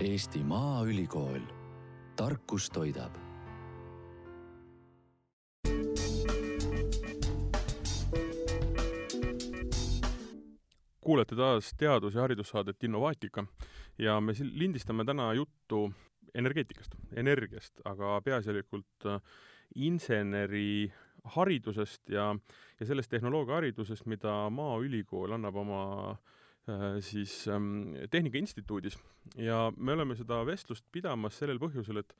Eesti Maaülikool, tarkus toidab. Kuulete taas teadus- ja haridussaadet Innovaatika ja me lindistame täna juttu energeetikast, energiast, aga peaasjalikult äh, inseneri haridusest ja, ja sellest tehnoloogiaharidusest, mida Maaülikool annab oma äh, siis ähm, Tehnika Instituudis ja me oleme seda vestlust pidamas sellel põhjusel, et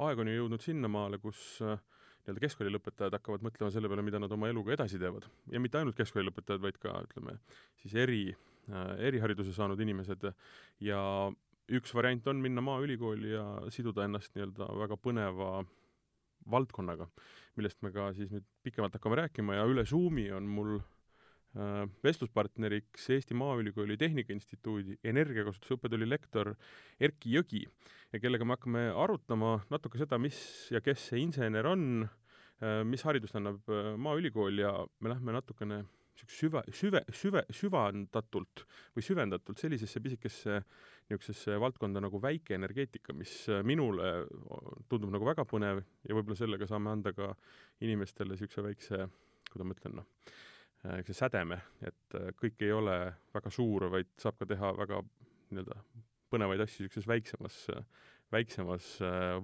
aeg on ju jõudnud sinnamaale, kus äh, nii-öelda keskkoolilõpetajad hakkavad mõtlema selle peale, mida nad oma eluga edasi teevad. ja mitte ainult keskkoolilõpetajad, vaid ka ütleme, siis eri, äh, erihariduse saanud inimesed. Ja üks variant on minna Maaülikooli ja siduda ennast nii-öelda väga põneva valdkonnaga, millest me ka siis nüüd pikemalt hakkame rääkima. Ja üle Zoomi on mul äh, vestluspartneriks Eesti Maaülikooli Tehnikainstituudi energiakasutuse õppetunni lektor Erki Jõgi ja kellega me hakkame arutama natuke seda, mis ja kes see insener on, äh, mis haridust annab äh, Maaülikool ja me lähme natukene süva, süve, süve, süvandatult või süvendatult sellisesse pisikesse niisugusesse valdkonda nagu väikeenergeetika, mis minule tundub nagu väga põnev ja võib-olla sellega saame anda ka inimestele niisuguse väikse, kuidas ma ütlen, noh, niisuguse sädeme, et kõik ei ole väga suur, vaid saab ka teha väga nii-öelda põnevaid asju niisuguses väiksemas, väiksemas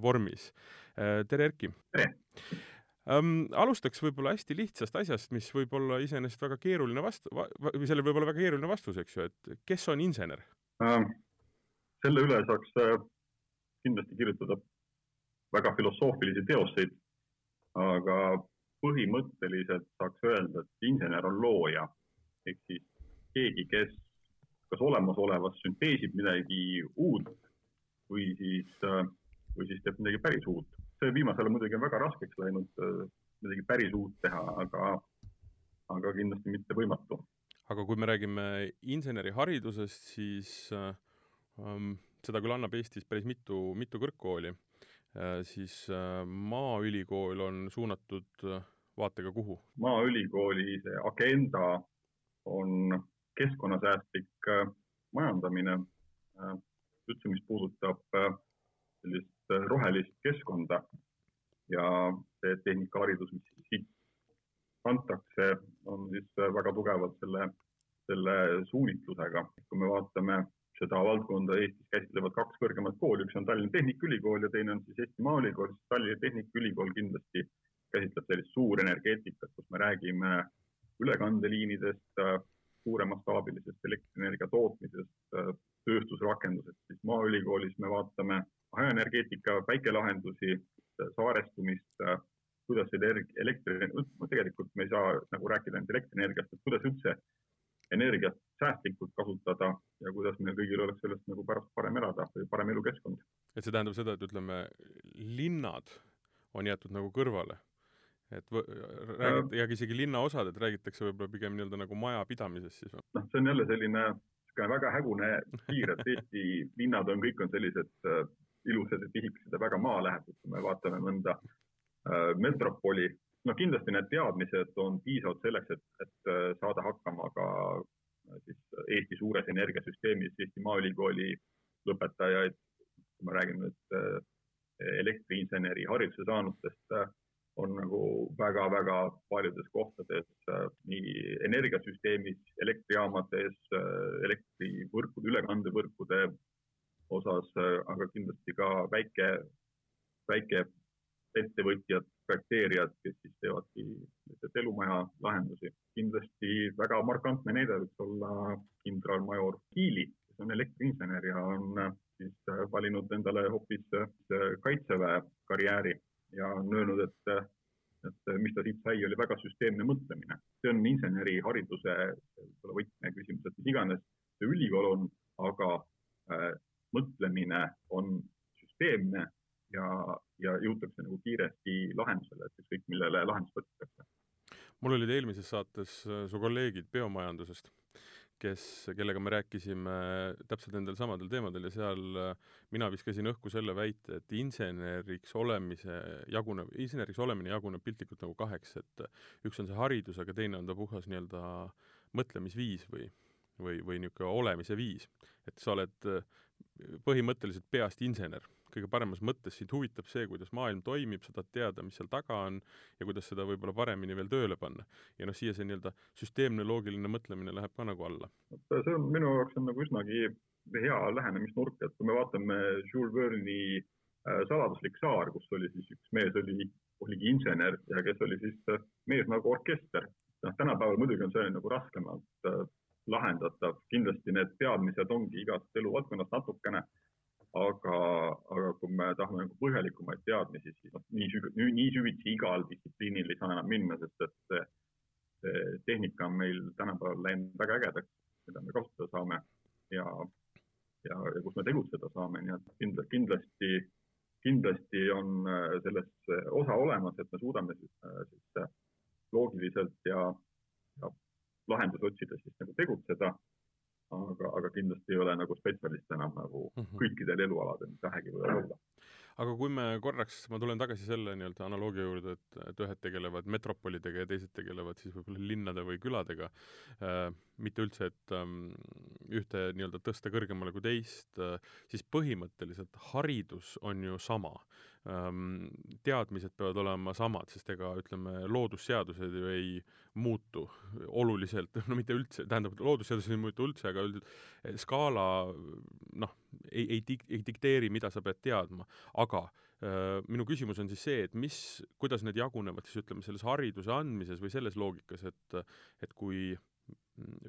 vormis. tere, Erki! tere! Um, alustaks võib-olla hästi lihtsast asjast, mis võib olla iseenesest väga keeruline vastu- va,, või sellel võib olla väga keeruline vastus, eks ju, et kes on insener äh,? selle üle saaks äh, kindlasti kirjutada väga filosoofilisi teoseid, aga põhimõtteliselt saaks öelda, et insener on looja. Ehk siis keegi, kes kas olemasolevast sünteesib midagi uut või siis või siis teeb midagi päris uut. See viimasel ajal muidugi on väga raskeks läinud midagi päris uut teha, aga, aga kindlasti mitte võimatu. aga kui me räägime inseneriharidusest, siis ähm, seda küll annab Eestis päris mitu, mitu kõrgkooli. Äh,, siis äh, Maaülikool on suunatud äh, vaatega kuhu? maaülikooli see agenda on keskkonnasäästlik äh, majandamine äh,, üldse, mis puudutab äh, sellist rohelist keskkonda ja see tehnikaharidus, mis siit antakse, on siis väga tugevalt selle, selle suunitlusega. kui me vaatame seda valdkonda Eestis käsitlevad kaks kõrgemat kooli, üks on Tallinna Tehnikaülikool ja teine on siis Eesti Maaülikool, siis Tallinna Tehnikaülikool kindlasti käsitleb sellist suurenergeetikat, kus me räägime ülekandeliinidest, suuremastaabilisest elektrienergia tootmisest, tööstusrakendusest, siis Maaülikoolis me vaatame hajaenergeetika, päikelahendusi, saarestumist, kuidas elektri, tegelikult me ei saa nagu rääkida ainult elektrienergiast, et kuidas üldse energiat säästlikult kasutada ja kuidas meil kõigil oleks sellest nagu pärast parem elada või parem elukeskkond. et see tähendab seda, et ütleme, linnad on jäetud nagu kõrvale? Et räägid, ja isegi linnaosad, et räägitakse võib-olla pigem nii-öelda nagu majapidamisest siis või? noh, see on jälle selline niisugune väga hägune piir, et Eesti linnad on, kõik on sellised ilusad ja pisikesed ja väga maalähedased, kui me vaatame mõnda äh, metropoli. no kindlasti need teadmised on piisavad selleks, et, et äh, saada hakkama ka äh, siis Eesti suures energiasüsteemis, Eesti Maaülikooli lõpetajaid, kui me räägime nüüd äh, elektriinseneri hariduse saanutest äh,, on nagu väga-väga paljudes kohtades äh, nii energiasüsteemis, elektrijaamades, elektrivõrkude, ülekandevõrkude osas, äh, aga kindlasti ka väike, väikeettevõtjad, projekteerijad, kes siis teevadki lihtsalt elumaja lahendusi. kindlasti väga markantne näide võiks olla kindralmajor Kiili, kes on elektriinsener ja on äh, siis äh, valinud endale hoopis kaitseväe karjääri ja on öelnud, et, et mis ta siit sai, oli väga süsteemne mõtlemine. see on insenerihariduse võib-olla võtmeküsimus, et mis iganes see ülikool on, aga mõtlemine on süsteemne ja, ja jõutakse nagu kiiresti lahendusele, et ükskõik millele lahendust võetakse. mul olid eelmises saates äh, su kolleegid biomajandusest, kes, kellega me rääkisime täpselt nendel samadel teemadel ja seal äh, mina viskasin õhku selle väite, et inseneriks olemise jaguneb, inseneriks olemine jaguneb piltlikult nagu kaheks, et üks on see haridus, aga teine on ta puhas nii-öelda mõtlemisviis või või, või niisugune olemise viis. et sa oled äh, põhimõtteliselt peast insener kõige paremas mõttes sind huvitab see, kuidas maailm toimib, sa tahad teada, mis seal taga on ja kuidas seda võib-olla paremini veel tööle panna. ja noh, siia see nii-öelda süsteemne loogiline mõtlemine läheb ka nagu alla. see on minu jaoks on nagu üsnagi hea lähenemisnurk, et kui me vaatame Jules Verne'i äh, Saladuslik saar, kus oli siis üks mees oli, oligi insener ja kes oli siis äh, mees nagu orkester. noh, tänapäeval muidugi on see nagu raskemalt äh, lahendatav, kindlasti need teadmised ongi igast eluvaldkonnast natukene aga, aga kui me tahame nagu põhjalikumaid teadmisi, siis noh, nii süv-, nii süvitsi igal distsipliinil ei saa enam minna, sest et see, see tehnika on meil tänapäeval läinud väga ägedaks, mida me kasutada saame ja, ja, ja kus me tegutseda saame, nii et kindlasti, kindlasti, kindlasti on äh, selles osa olemas, et me suudame siis, äh, siis loogiliselt ja, ja lahendusi otsides siis nagu tegutseda aga, aga kindlasti ei ole nagu spetsialist enam nagu mm -hmm. kõikidel elualadel, mis vähegi võivad olla. aga kui me korraks, ma tulen tagasi selle nii-öelda analoogia juurde, et, et ühed tegelevad metropolidega ja teised tegelevad siis võib-olla linnade või küladega äh,, mitte üldse, et ähm, ühte nii-öelda tõsta kõrgemale kui teist äh,, siis põhimõtteliselt haridus on ju sama ähm,. teadmised peavad olema samad, sest ega ütleme, loodusseadused ju ei muutu oluliselt, no mitte üldse, tähendab, loodusseadused ei muutu üldse, aga üldiselt skaala noh, ei, ei dik-, ei dikteeri, mida sa pead teadma, aga äh, minu küsimus on siis see, et mis, kuidas need jagunevad siis ütleme, selles hariduse andmises või selles loogikas, et et kui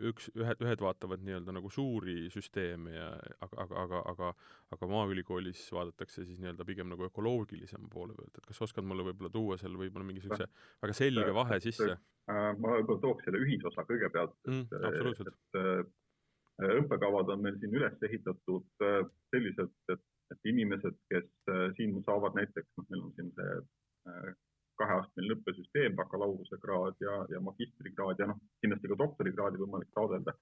üks, ühed, ühed vaatavad nii-öelda nagu suuri süsteeme ja aga, aga, aga, aga aga Maaülikoolis vaadatakse siis nii-öelda pigem nagu ökoloogilisema poole pealt, et kas oskad mulle võib-olla tuua seal võib-olla mingi niisuguse väga selge vahe sisse? Äh, ma võib-olla tooks selle ühisosa kõigepealt mm,, et, et äh, õppekavad on meil siin üles ehitatud äh, selliselt, et, et inimesed, kes siin saavad näiteks, noh, meil on siin see kaheastmeline õppesüsteem, bakalaureusekraad ja, ja magistrikraad ja noh, kindlasti ka doktorikraadi võimalik taotleda.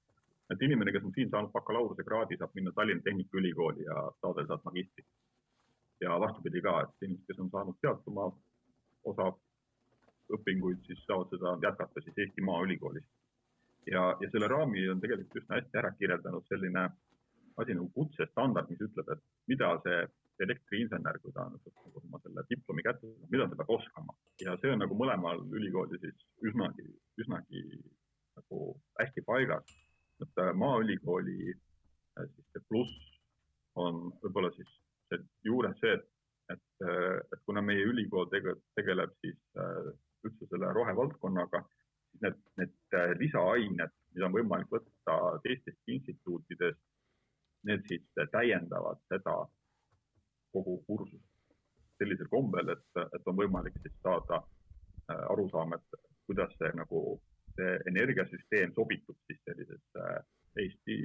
et inimene, kes on siin saanud bakalaureusekraadi, saab minna Tallinna Tehnikaülikooli ja taotleda sealt magistrit. ja vastupidi ka, et inimesed, kes on saanud sealt oma osa õpinguid, siis saavad seda jätkata siis Eesti Maaülikoolis. ja, ja selle raami on tegelikult üsna hästi ära kirjeldanud selline asi nagu kutsestandard, mis ütleb, et mida see elektriinsener, kui ta on nagu oma selle diplomi kätte saanud, mida ta peab oskama ja see on nagu mõlemal ülikoolil siis üsnagi, üsnagi nagu hästi paigas. et äh, Maaülikooli äh, siis see pluss on võib-olla siis see juures see, et, et, äh, et kuna meie ülikool tegeleb, tegeleb siis üldse selle rohevaldkonnaga, siis need, need lisaained, mida on võimalik võtta teistest instituutidest, need siis täiendavad seda kogu kursust sellisel kombel, et, et on võimalik siis saada äh, arusaam, et kuidas see nagu, see energiasüsteem sobitub siis sellisesse Eesti,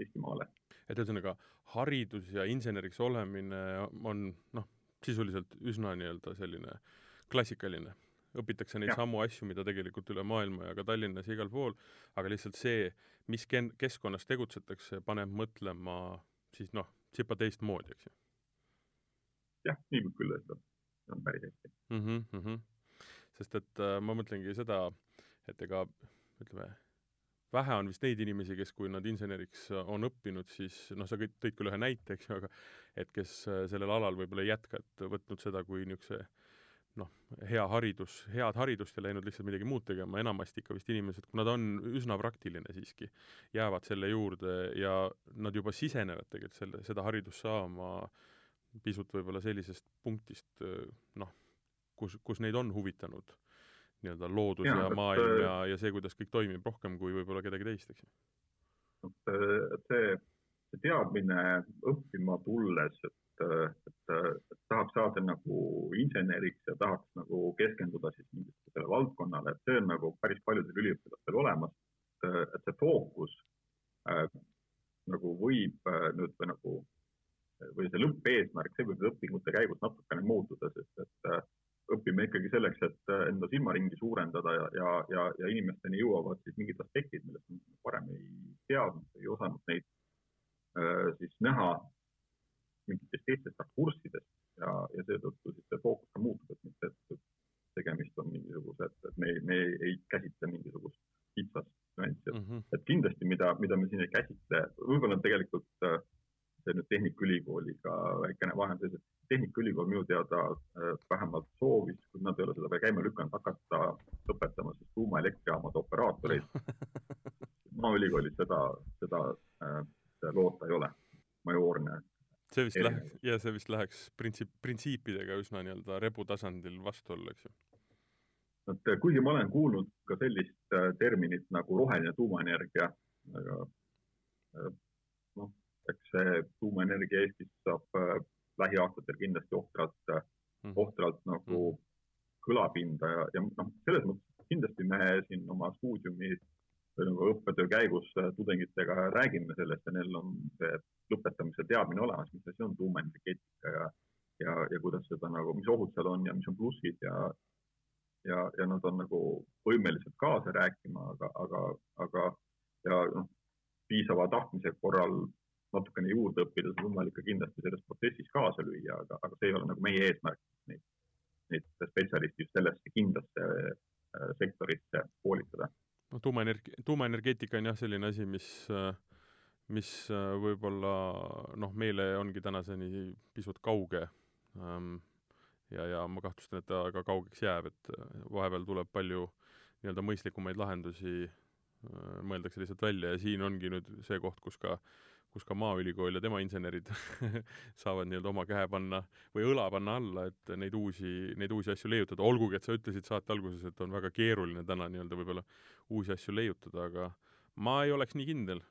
Eestimaale. et ühesõnaga, haridus ja inseneriks olemine on noh, sisuliselt üsna nii-öelda selline klassikaline õpitakse neid ja. samu asju, mida tegelikult üle maailma ja ka Tallinnas ja igal pool, aga lihtsalt see, mis keskkonnas tegutsetakse, paneb mõtlema siis noh, tsipa teistmoodi, eks ju jah, nii võib küll öelda, see on päris hästi mm. -hmm, mm -hmm. sest et äh, ma mõtlengi seda, et ega ütleme, vähe on vist neid inimesi, kes, kui nad inseneriks on õppinud, siis noh, sa tõid küll ühe näite, eks ju, aga et kes äh, sellel alal võib-olla ei jätka, et võtnud seda kui niisuguse noh, hea haridus, head haridust ja läinud lihtsalt midagi muud tegema, enamasti ikka vist inimesed, kuna ta on üsna praktiline siiski, jäävad selle juurde ja nad juba sisenevad tegelikult selle, seda haridust saama äh, pisut võib-olla sellisest punktist noh, kus, kus neid on huvitanud nii-öelda loodus ja, ja maailm ja, ja see, kuidas kõik toimib, rohkem kui võib-olla kedagi teist, eks ju. see, see teadmine õppima tulles, et, et, et tahaks saada nagu inseneriks ja tahaks nagu keskenduda siis mingisugusele valdkonnale, et see on nagu päris paljudel üliõpilastel olemas. et see fookus äh, nagu võib äh, nüüd või nagu või see lõppeesmärk, see võib õpingute käigus natukene muutuda, sest et äh, õpime ikkagi selleks, et äh, enda silmaringi suurendada ja, ja, ja, ja inimesteni jõuavad siis mingid aspektid, millest me varem ei teadnud, ei osanud neid äh, siis näha mingitest teistest rakurssidest ja, ja seetõttu siis see fookus ka muutub, et mitte, et tegemist on mingisuguse, et, et me, me ei käsitle mingisugust kitsast nüansse mm, -hmm. et kindlasti, mida, mida me siin ei käsitle, võib-olla tegelikult äh, see nüüd Tehnikaülikooliga väikene vahe on selles, et Tehnikaülikool minu teada äh, vähemalt soovis, kui nad ei ole seda veel käima lükanud, hakata õpetama siis tuumaelektrijaamade operaatoreid. Maaülikoolis seda, seda äh, loota ei ole, majoorne see vist läheks, ja see vist läheks printsiip, printsiipidega üsna nii-öelda rebu tasandil vastuollu, eks ju? et kuigi ma olen kuulnud ka sellist äh, terminit nagu roheline tuumaenergia, aga noh, eks see tuumaenergia Eestis saab äh, lähiaastatel kindlasti ohtralt mm., ohtralt nagu mm. kõlapinda ja, ja noh, selles mõttes kindlasti me siin oma stuudiumi või nagu õppetöö käigus tudengitega räägime sellest ja neil on see lõpetamise teadmine olemas, mis asi on tuumaenergeetika ja, ja, ja kuidas seda nagu, mis ohud seal on ja mis on plussid ja, ja, ja nad on nagu võimelised kaasa rääkima, aga, aga, aga ja noh, piisava tahtmise korral natukene juurde õppida, siis on võimalik ka kindlasti selles protsessis kaasa lüüa, aga, aga see ei ole nagu meie eesmärk, neid, neid spetsialiste just sellesse kindlasse äh, sektorisse koolitada. no tuumaenerg-, tuumaenergeetika on jah, selline asi, mis äh, mis äh, võib-olla noh, meile ongi tänaseni pisut kauge ähm, ja, ja ma kahtlustan, et ta ka kaugeks jääb, et äh, vahepeal tuleb palju nii-öelda mõistlikumaid lahendusi, mõeldakse lihtsalt välja ja siin ongi nüüd see koht, kus ka kus ka Maaülikool ja tema insenerid saavad nii-öelda oma käe panna või õla panna alla, et neid uusi, neid uusi asju leiutada, olgugi et sa ütlesid saate alguses, et on väga keeruline täna nii-öelda võib-olla uusi asju leiutada, aga ma ei oleks nii kindel.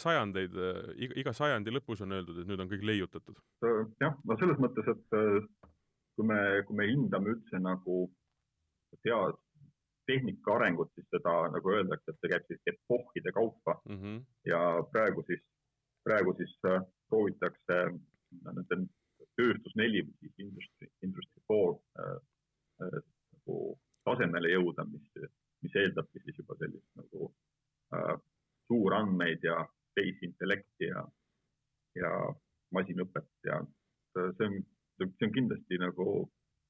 sajandeid, iga, iga sajandi lõpus on öeldud, et nüüd on kõik leiutatud. jah, no selles mõttes, et kui me, kui me hindame üldse nagu tead, tehnika arengut, siis seda nagu öeldakse, et see käib siis epohhide kaupa mm. -hmm. ja praegu siis, praegu siis äh, proovitakse nende tööstus neli või siis industry, industry four äh, äh, nagu tasemele jõuda, mis, mis eeldabki siis juba sellist nagu äh, suurandmeid ja tehisintellekti ja, ja masinõpet ja see on see on kindlasti nagu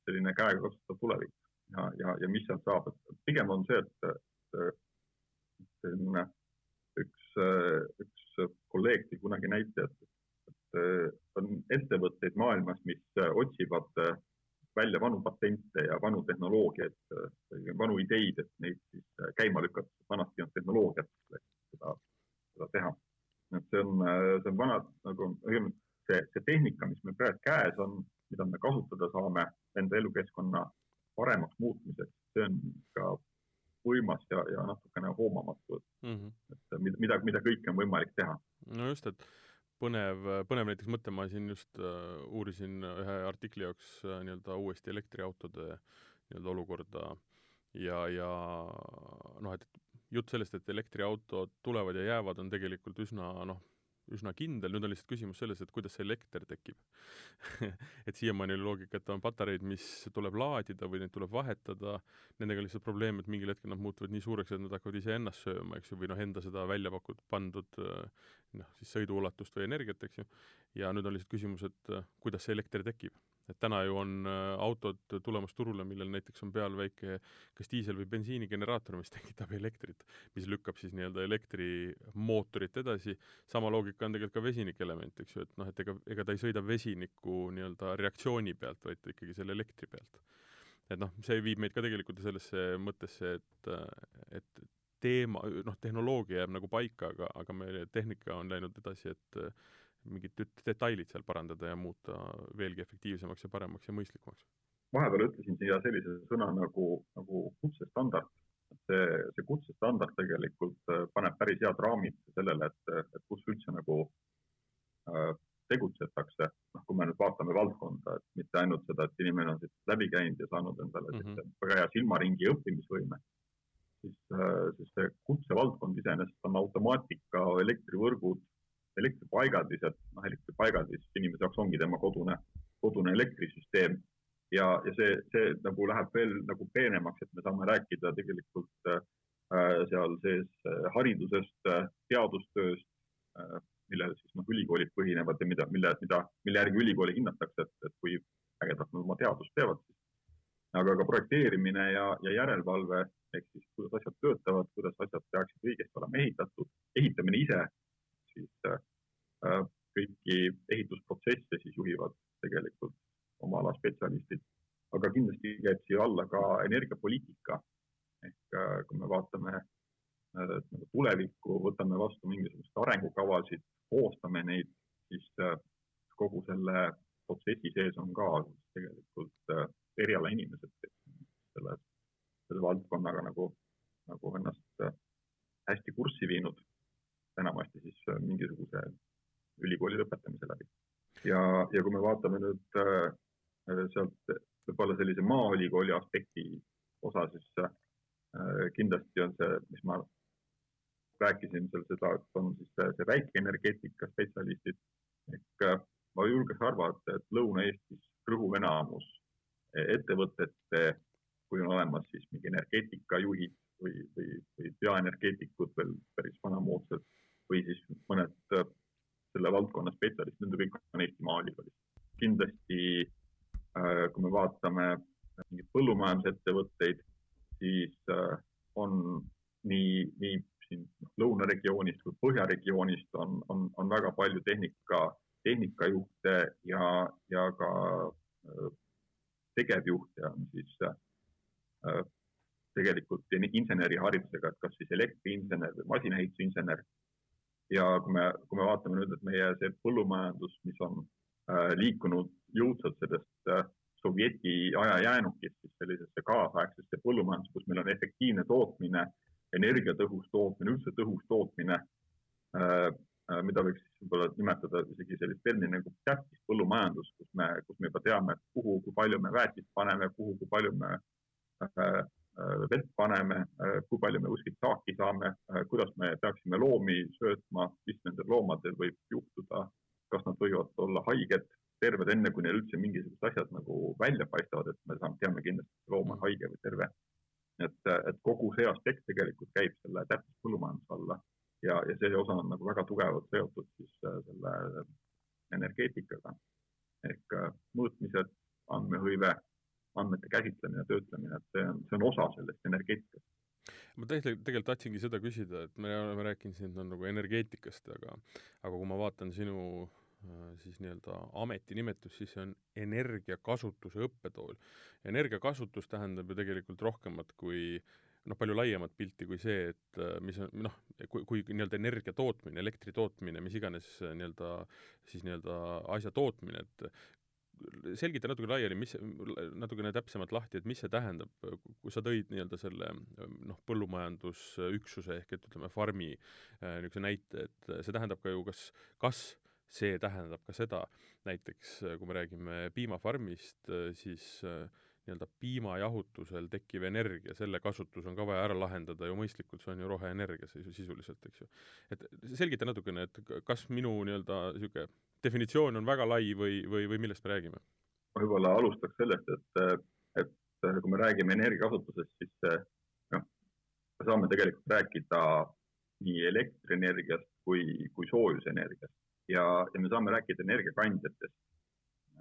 selline käegakatsutav tulevik ja, ja, ja mis sealt saab, et pigem on see, et, et selline üks, üks kolleeg tõi kunagi näite, et, et on ettevõtteid maailmas, mis otsivad välja vanu patente ja vanu tehnoloogiaid, vanu ideid, et neid siis käima lükata, vanasti ei olnud tehnoloogiat seda, seda teha. et see on, see on vana nagu see, see tehnika, mis meil praegu käes on, mida me kasutada saame enda elukeskkonna paremaks muutmiseks, see on ka võimas ja, ja natukene hoomamatu, et mm, -hmm. et mida, mida, mida kõike on võimalik teha. no just, et põnev, põnev näiteks mõte, ma siin just uh, uurisin ühe artikli jaoks uh, nii-öelda uuesti elektriautode nii-öelda olukorda. Ja, ja noh, et jutt sellest, et elektriautod tulevad ja jäävad, on tegelikult üsna noh, üsna kindel, nüüd on lihtsalt küsimus selles, et kuidas see elekter tekib. Et siiamaani oli loogika, et on patareid, mis tuleb laadida või neid tuleb vahetada, nendega on lihtsalt probleem, et mingil hetkel nad muutuvad nii suureks, et nad hakkavad iseennast sööma, eks ju, või noh, enda seda välja pakutud, pandud noh, siis sõiduulatust või energiat, eks ju, ja nüüd on lihtsalt küsimus, et kuidas see elekter tekib et täna ju on äh, autod tulemas turule, millel näiteks on peal väike kas diisel- või bensiinigeneraator, mis tekitab elektrit, mis lükkab siis nii-öelda elektrimootorit edasi, sama loogika on tegelikult ka vesinikelement, eks ju, et noh, et ega, ega ta ei sõida vesiniku nii-öelda reaktsiooni pealt, vaid ikkagi selle elektri pealt. et noh, see viib meid ka tegelikult sellesse mõttesse, et, et teema, noh, tehnoloogia jääb nagu paika, aga, aga meie tehnika on läinud edasi, et mingid detailid seal parandada ja muuta veelgi efektiivsemaks ja paremaks ja mõistlikumaks. vahepeal ütlesin siia sellise sõna nagu, nagu kutsestandard. see, see kutsestandard tegelikult äh, paneb päris head raamid sellele, et, et kus üldse nagu äh, tegutsetakse, noh, kui me nüüd vaatame valdkonda, et mitte ainult seda, et inimene on siit läbi käinud ja saanud endale mm -hmm. väga hea silmaringi õppimisvõime, siis, äh, siis see kutsevaldkond iseenesest on automaatika, elektrivõrgud, elektripaigaldised, noh, elektripaigaldis inimese jaoks ongi tema kodune, kodune elektrisüsteem. Ja, ja see, see nagu läheb veel nagu peenemaks, et me saame rääkida tegelikult äh, seal sees äh, haridusest äh,, teadustööst äh,, millel siis noh, ülikoolid põhinevad ja mida, mille, mida, mille järgi ülikooli hinnatakse, et, et kui ägedalt nad oma teadust teevad, siis. Aga ka projekteerimine ja, ja järelevalve ehk siis kuidas asjad töötavad, kuidas asjad peaksid õigesti olema ehitatud, ehitamine ise, siis äh, kõiki ehitusprotsesse siis juhivad tegelikult oma ala spetsialistid. aga kindlasti käib siia alla ka energiapoliitika ehk äh, kui me vaatame äh, nagu tulevikku, võtame vastu mingisuguseid arengukavasid, koostame neid, siis äh, kogu selle protsessi sees on ka tegelikult äh, erialainimesed, kes selle, selle valdkonnaga nagu, nagu ennast äh, hästi kurssi viinud, enamasti siis äh, mingisuguse ülikooli lõpetamise läbi. ja, ja kui me vaatame nüüd sealt võib-olla sellise maaülikooli aspekti osa, siis kindlasti on see, mis ma rääkisin seal seda, et on siis see, see väikeenergeetika spetsialistid ehk ma julgeks arvata, et Lõuna-Eestis rõhuv enamus ettevõtete, kui on olemas siis mingi energeetikajuhid või, või, või peaenergeetikud veel päris vanamoodsad või siis mõned äh, selle valdkonna spetsialistid, need kõik on Eesti Maaülikoolist. kindlasti äh, kui me vaatame mingeid põllumajandusettevõtteid, siis äh, on nii, nii siin lõunaregioonist kui põhjaregioonist on, on, on väga palju tehnika, tehnikajuhte ja, ja ka tegevjuht on siis tegelikult inseneriharidusega, et kas siis elektriinsener või masinaehitusinsener. Ja kui me, kui me vaatame nüüd, et meie see põllumajandus, mis on äh, liikunud jõudsalt sellest äh, sovjeti aja jäänukist siis sellisesse kaasaegsesse põllumajandus, kus meil on efektiivne tootmine, energiatõhus tootmine, üldse tõhus tootmine äh,, Äh, mida võiks võib-olla nimetada isegi sellist termini nagu täppispõllumajandus, kus me, kus me juba teame, kuhu, kui palju me väetist paneme, kuhu, kui palju me äh, vett paneme, kui palju me kuskilt saaki saame, kuidas me peaksime loomi söötma, mis nendel loomadel võib juhtuda, kas nad võivad olla haiged, terved, enne kui neil üldse mingisugused asjad nagu välja paistavad, et me saame, teame kindlasti, et loom on haige või terve. et, et kogu see aspekt tegelikult käib selle täppispõllumajanduse alla ja, ja see osa on nagu väga tugevalt seotud siis äh, selle energeetikaga ehk äh, mõõtmised, andmehõive, andmete käsitlemine, töötlemine, et see on, osa sellest energeetikast ma tegelikult, tegelikult tahtsingi seda küsida, et me oleme rääkinud siin on nagu energeetikast, aga aga kui ma vaatan sinu äh, siis nii-öelda ametinimetus, siis see on energiakasutuse õppetool. energiakasutus tähendab ju tegelikult rohkemat kui noh, palju laiemat pilti kui see, et äh, mis on noh, kui, kui nii-öelda energia tootmine, elektri tootmine, mis iganes äh, nii-öelda siis nii-öelda asja tootmine, et selgita natuke laiali, mis, natukene täpsemalt lahti, et mis see tähendab, kui sa tõid nii-öelda selle noh, põllumajandusüksuse ehk et ütleme, farmi äh, niisuguse näite, et see tähendab ka ju kas, kas see tähendab ka seda, näiteks kui me räägime piimafarmist, siis äh, nii-öelda piimajahutusel tekkiv energia, selle kasutus on ka vaja ära lahendada ju mõistlikult, see on ju roheenergia sisuliselt, eks ju. et selgita natukene, et kas minu nii-öelda niisugune definitsioon on väga lai või, või, või millest me räägime? ma võib-olla alustaks sellest, et, et kui me räägime energiakasutusest, siis noh, me saame tegelikult rääkida nii elektrienergiast kui, kui soojusenergiast ja, ja me saame rääkida energiakandjatest.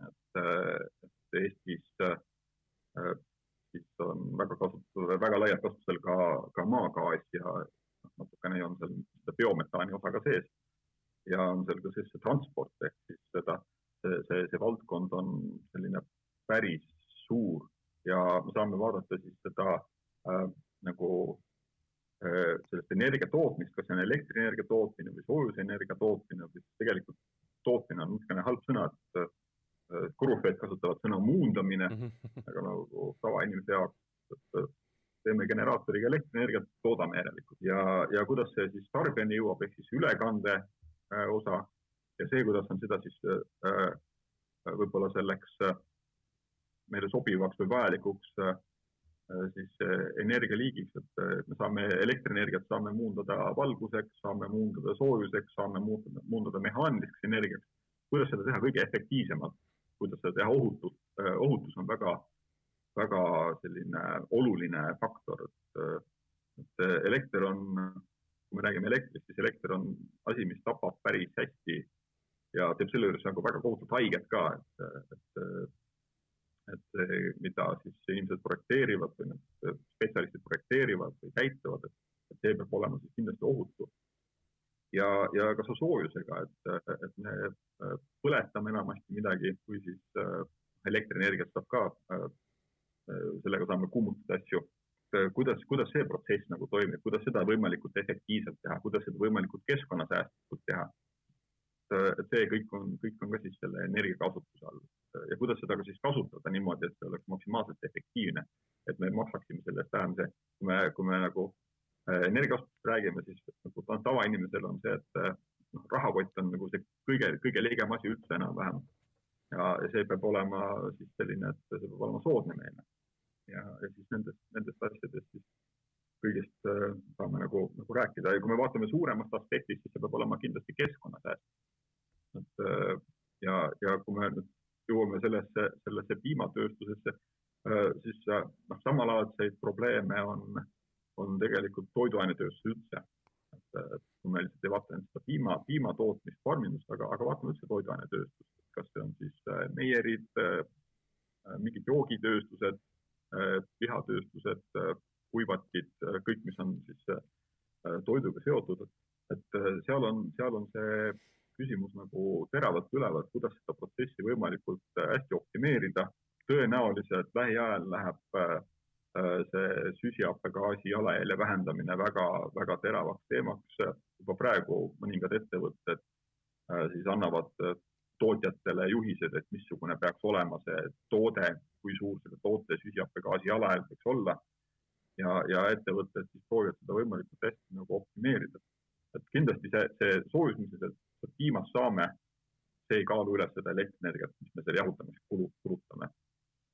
et, Eestis Äh, siis on väga kasutusel, väga laialt kasutusel ka, ka maagaas ja noh, natukene on seal seda biometaani osa ka sees. ja on seal ka sees see transport ehk siis seda, see, see, see valdkond on selline päris suur ja me saame vaadata siis seda äh, nagu äh, sellest energia tootmist, kas see on elektrienergia tootmine või soojusenergia tootmine või tegelikult tootmine on niisugune halb sõna, et korrupteed kasutavad sõna muundamine -hmm. aga nagu tavainimese jaoks, et teeme generaatoriga elektrienergiat, toodame järelikult ja, ja kuidas see siis tarbijani jõuab, ehk siis ülekande äh, osa ja see, kuidas on seda siis äh, võib-olla selleks äh, meile sobivaks või vajalikuks äh, siis äh, energialiigiks, et äh, me saame elektrienergiat saame muundada valguseks, saame muundada soojuseks, saame muundada, muundada mehaaniliseks energiaks. kuidas seda teha kõige efektiivsemalt kuidas seda teha ohutult. Äh, ohutus on väga, väga selline oluline faktor, et, äh, et elekter on, kui me räägime elektrist, siis elekter on asi, mis tapab päris hästi ja teeb selle juures nagu väga kohutavalt haiget ka, et, et et mida siis inimesed projekteerivad või need spetsialistid projekteerivad või käitlevad, et, et see peab olema siis kindlasti ohutu. Ja, ja ka soojusega, et, et me põletame enamasti midagi või siis elektrienergiat saab ka, sellega saame kuumutada asju. Kuidas, kuidas see protsess nagu toimib, kuidas seda võimalikult efektiivselt teha, kuidas seda võimalikult keskkonnasäästlikult teha. et see kõik on, kõik on ka siis selle energiakasutuse all. Ja kuidas seda ka siis kasutada niimoodi, et see oleks maksimaalselt efektiivne, et me maksaksime selle eest vähem, see, kui me, kui me nagu äh, energiakasutusest räägime, siis nagu tavainimesel on see, et äh, noh, rahakott on nagu see kõige, kõige liigem asi üldse enam-vähem. ja, see peab olema siis selline, et see peab olema soodne meile ja, ja siis nendest, nendest asjadest siis kõigest äh, saame nagu, nagu rääkida ja kui me vaatame suuremast aspektist, siis see peab olema kindlasti keskkonnasääst. et äh, ja, ja kui me nüüd jõuame sellesse, sellesse piimatööstusesse, äh, siis noh, samalaadseid probleeme on tegelikult toiduainetööstus üldse. et, et kui me lihtsalt ei vaata ainult seda piima, piima tootmist, farmindust, aga, aga vaatame üldse toiduainetööstust, kas see on siis meierid, mingid joogitööstused lihatööstused, kuivatid, kõik, mis on siis äh, toiduga seotud, et äh, seal on, seal on see küsimus nagu teravalt üleval, kuidas seda protsessi võimalikult äh, hästi optimeerida. tõenäoliselt lähiajal läheb see jalajälje vähendamine väga-väga teravaks teemaks. juba praegu mõningad ettevõtted siis annavad tootjatele juhised, et missugune peaks olema see toode, kui suur selle toote süsihappegaasi jalajälg võiks olla. ja, ja ettevõtted siis proovivad seda võimalikult hästi nagu optimeerida. et kindlasti see, see soojus, mis me sealt piimast saame, see ei kaalu üles seda elektrienergiat, mis me selle jahutamiseks kulu, kulutame.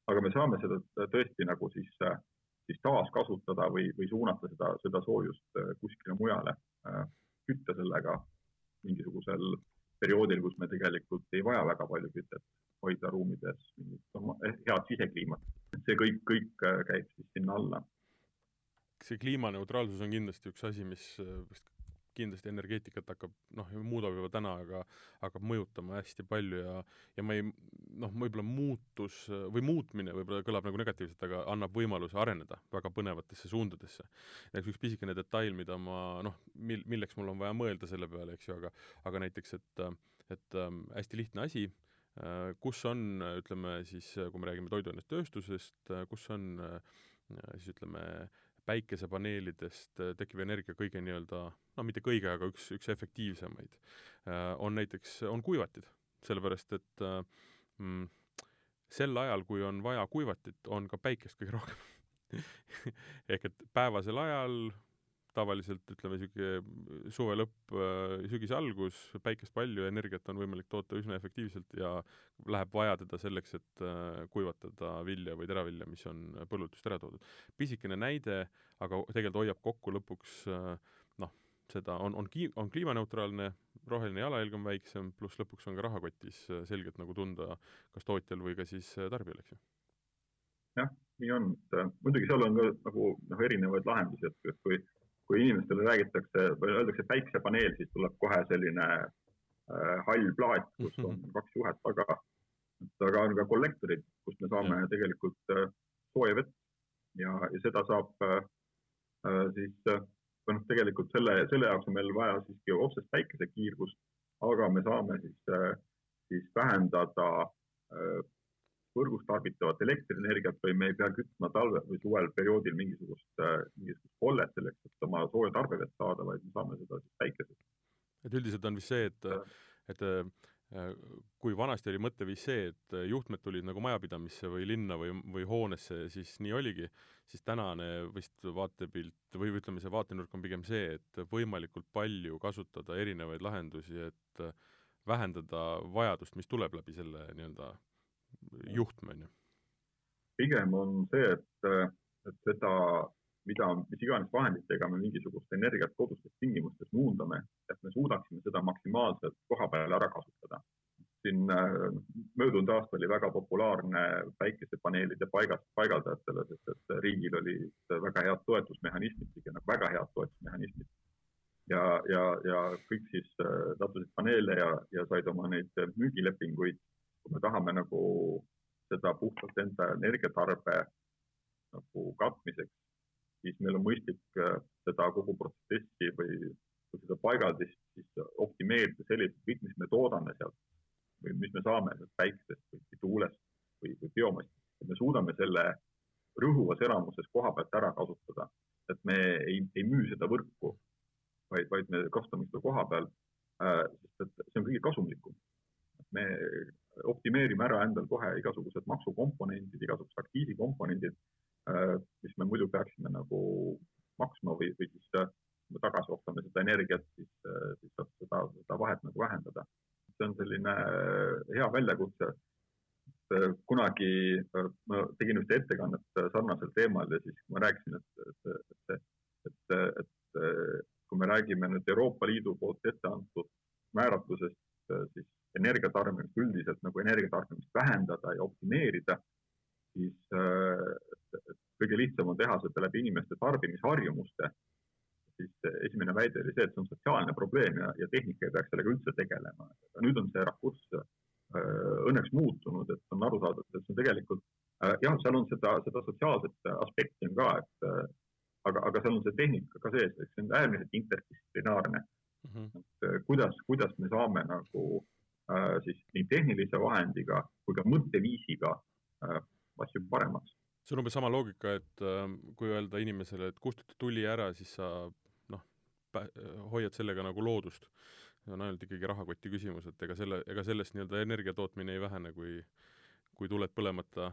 aga me saame seda tõesti nagu siis, siis taaskasutada või, või suunata seda, seda soojust kuskile mujale, kütta sellega mingisugusel perioodil, kus me tegelikult ei vaja väga palju kütet, hoida ruumides mingit eh, head sisekliimat. see kõik, kõik äh, käib siis sinna alla. see kliimaneutraalsus on kindlasti üks asi, mis vist kindlasti energeetikat hakkab, noh, muudab juba täna, aga hakkab mõjutama hästi palju ja ja ma ei, noh, võib-olla muutus või muutmine võib-olla kõlab nagu negatiivselt, aga annab võimaluse areneda väga põnevatesse suundadesse. näiteks üks pisikene detail, mida ma noh, mil-, milleks mul on vaja mõelda selle peale, eks ju, aga aga näiteks, et et ähm, hästi lihtne asi äh,, kus on, ütleme siis, kui me räägime toiduainestööstusest äh,, kus on äh, siis ütleme, päikesepaneelidest äh, tekkiv energia kõige nii-öelda, no mitte kõige, aga üks, üks efektiivsemaid, äh, on näiteks, on kuivatid. sellepärast, et äh, mm, sel ajal, kui on vaja kuivatit, on ka päikest kõige rohkem ehk et päevasel ajal tavaliselt ütleme, niisugune suve lõpp, äh, sügise algus, päikest palju, energiat on võimalik toota üsna efektiivselt ja läheb vaja teda selleks, et äh, kuivatada vilja või teravilja, mis on põllult just ära toodud. pisikene näide, aga tegelikult hoiab kokku lõpuks äh, noh, seda on, on ki-, on kliimaneutraalne, roheline jalajälg on väiksem, pluss lõpuks on ka rahakotis selgelt nagu tunda kas tootjal või ka siis tarbijal, eks ju. jah, nii on, et muidugi seal on ka nagu noh, erinevaid lahendusi, et kui kui inimestele räägitakse või öeldakse päiksepaneel, siis tuleb kohe selline äh, hall plaat, kus on mhm. kaks juhet taga. aga on ka kollektorid, kust me saame ja. tegelikult äh, sooja vett ja, ja seda saab äh, äh siis või noh, tegelikult selle, selle jaoks on meil vaja siiski otsest päikesekiirgust, aga me saame siis äh,, siis vähendada äh, võrgus tarbitavat elektrienergiat või me ei pea kütma talve või suvel perioodil mingisugust, äh, mingisugust kollet selleks, et oma sooja tarbevett saada, vaid me saame seda siis päikesest. et üldiselt on vist see, et, et äh, kui vanasti oli mõtteviis see, et juhtmed tulid nagu majapidamisse või linna või, või hoonesse, siis nii oligi, siis tänane vist vaatepilt või ütleme, see vaatenurk on pigem see, et võimalikult palju kasutada erinevaid lahendusi, et vähendada vajadust, mis tuleb läbi selle nii-öelda juhtme, on ju? pigem on see, et, et seda, mida, mis iganes vahenditega me mingisugust energiat kodustes tingimustes muundame, et me suudaksime seda maksimaalselt koha peal ära kasutada. siin möödunud aasta oli väga populaarne päikesepaneelide paigast, paigaldajatele, sest et riigil olid väga head toetusmehhanismid, pigem nagu väga head toetusmehhanismid ja, ja, ja kõik siis tasusid paneele ja, ja said oma neid müügilepinguid kui me tahame nagu seda puhtalt enda energiatarbe nagu katmiseks, siis meil on mõistlik äh, seda kogu protsessi või seda paigaldist siis optimeerida selliselt, kõik, mis me toodame sealt või mis me saame sealt päikesest või tuulest või, või biomassist, et me suudame selle rõhuvas enamuses koha pealt ära kasutada, et me ei, ei müü seda võrku, vaid, vaid me kasutame seda koha peal äh,, sest et see on kõige kasumlikum. Me optimeerime ära endal kohe igasugused maksukomponendid, igasugused aktiisikomponendid äh,, mis me muidu peaksime nagu maksma või, või siis äh, tagasi ostame seda energiat, siis, äh, siis saab seda, seda vahet nagu vähendada. see on selline hea väljakutse kunagi ma tegin ühte ettekannet sarnasel teemal ja siis ma rääkisin, et, et, et, et, et kui me räägime nüüd Euroopa Liidu poolt ette antud määratlusest, siis energiatarbimist üldiselt nagu energiatarbimist vähendada ja optimeerida, siis kõige lihtsam on teha seda läbi inimeste tarbimisharjumuste. siis esimene väide oli see, et see on sotsiaalne probleem ja, ja tehnika ei peaks sellega üldse tegelema. nüüd on see rakurss Äh, õnneks muutunud, et on aru saadud, et see on tegelikult äh, jah, seal on seda, seda sotsiaalset aspekti on ka, et äh, aga, aga seal on see tehnika ka sees, eks see on äärmiselt interdistsiplinaarne mm. -hmm. et kuidas, kuidas me saame nagu äh, siis nii tehnilise vahendiga kui ka mõtteviisiga äh, asju paremaks. see on umbes sama loogika, et äh, kui öelda inimesele, et kustuta tuli ära, siis sa noh, hoiad sellega nagu loodust see on ainult ikkagi rahakoti küsimus, et ega selle, ega sellest nii-öelda energia tootmine ei vähene, kui kui tuled põlemata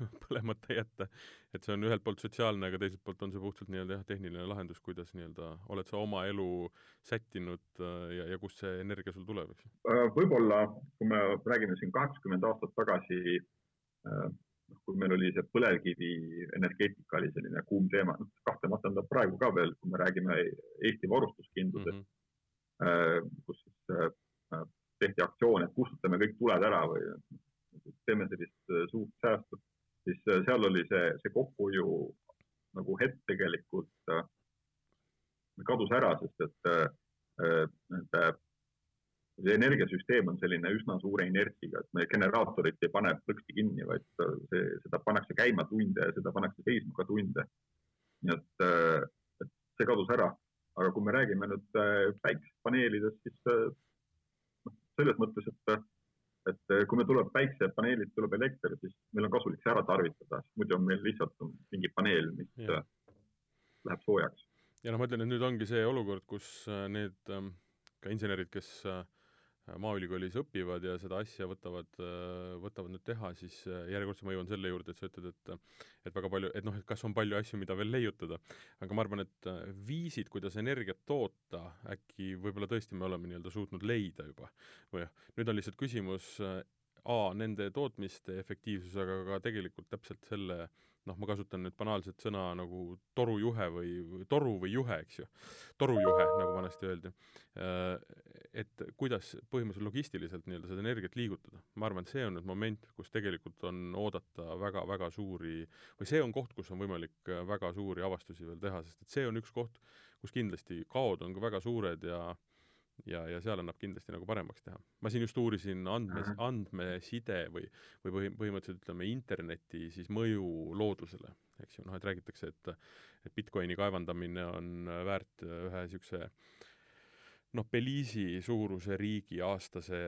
põlemata jätta. et see on ühelt poolt sotsiaalne, aga teiselt poolt on see puhtalt nii-öelda jah, tehniline lahendus, kuidas nii-öelda oled sa oma elu sättinud äh, ja, ja kust see energia sul tuleb, eks? Äh, võib-olla, kui me räägime siin kaheksakümmend aastat tagasi, noh, kui meil oli see põlevkivienergeetika oli selline kuum teema, noh kahtlemata on ta praegu ka veel, kui me räägime Eesti varustuskindlusest mm, -hmm kus siis tehti aktsioon, et kustutame kõik tuled ära või teeme sellist suurt säästu, seal oli see, see kokkuhoiu nagu hetk tegelikult kadus ära, sest et nende see energiasüsteem on selline üsna suure inertsiga, et me generaatorit ei pane plõksti kinni, vaid see, seda pannakse käima tunde ja seda pannakse seisma ka tunde. nii et, et see kadus ära aga kui me räägime nüüd äh, päikesepaneelidest, siis äh, noh, selles mõttes, et, et kui meil tuleb päiksepaneelid, tuleb elekter, siis meil on kasulik see ära tarvitada, muidu on meil lihtsalt mingi paneel, mis ja. Äh, läheb soojaks. ja noh, ma ütlen, et nüüd ongi see olukord, kus need ähm, ka insenerid, kes äh, Maaülikoolis õpivad ja seda asja võtavad, võtavad nüüd teha, siis järjekordselt ma jõuan selle juurde, et sa ütled, et et väga palju, et noh, et kas on palju asju, mida veel leiutada, aga ma arvan, et viisid, kuidas energiat toota, äkki võib-olla tõesti me oleme nii-öelda suutnud leida juba. või nüüd on lihtsalt küsimus A, nende tootmiste efektiivsus, aga ka tegelikult täpselt selle äh, noh, ma kasutan nüüd banaalset sõna nagu torujuhe või, või toru või juhe, eks ju, torujuhe, nagu vanasti öeldi, äh, et kuidas põhimõtteliselt logistiliselt nii-öelda seda energiat liigutada. ma arvan, et see on nüüd moment, kus tegelikult on oodata väga-väga suuri, või see on koht, kus on võimalik väga suuri avastusi veel teha, sest et see on üks koht, kus kindlasti kaod on ka väga suured ja äh, ja, ja seal annab kindlasti nagu paremaks teha. ma siin just uurisin andmes, andmeside või, või põhi, põhimõtteliselt ütleme, interneti siis mõju loodusele, eks ju, noh, et räägitakse, et et Bitcoini kaevandamine on väärt ühe niisuguse noh, Belize'i suuruse riigi aastase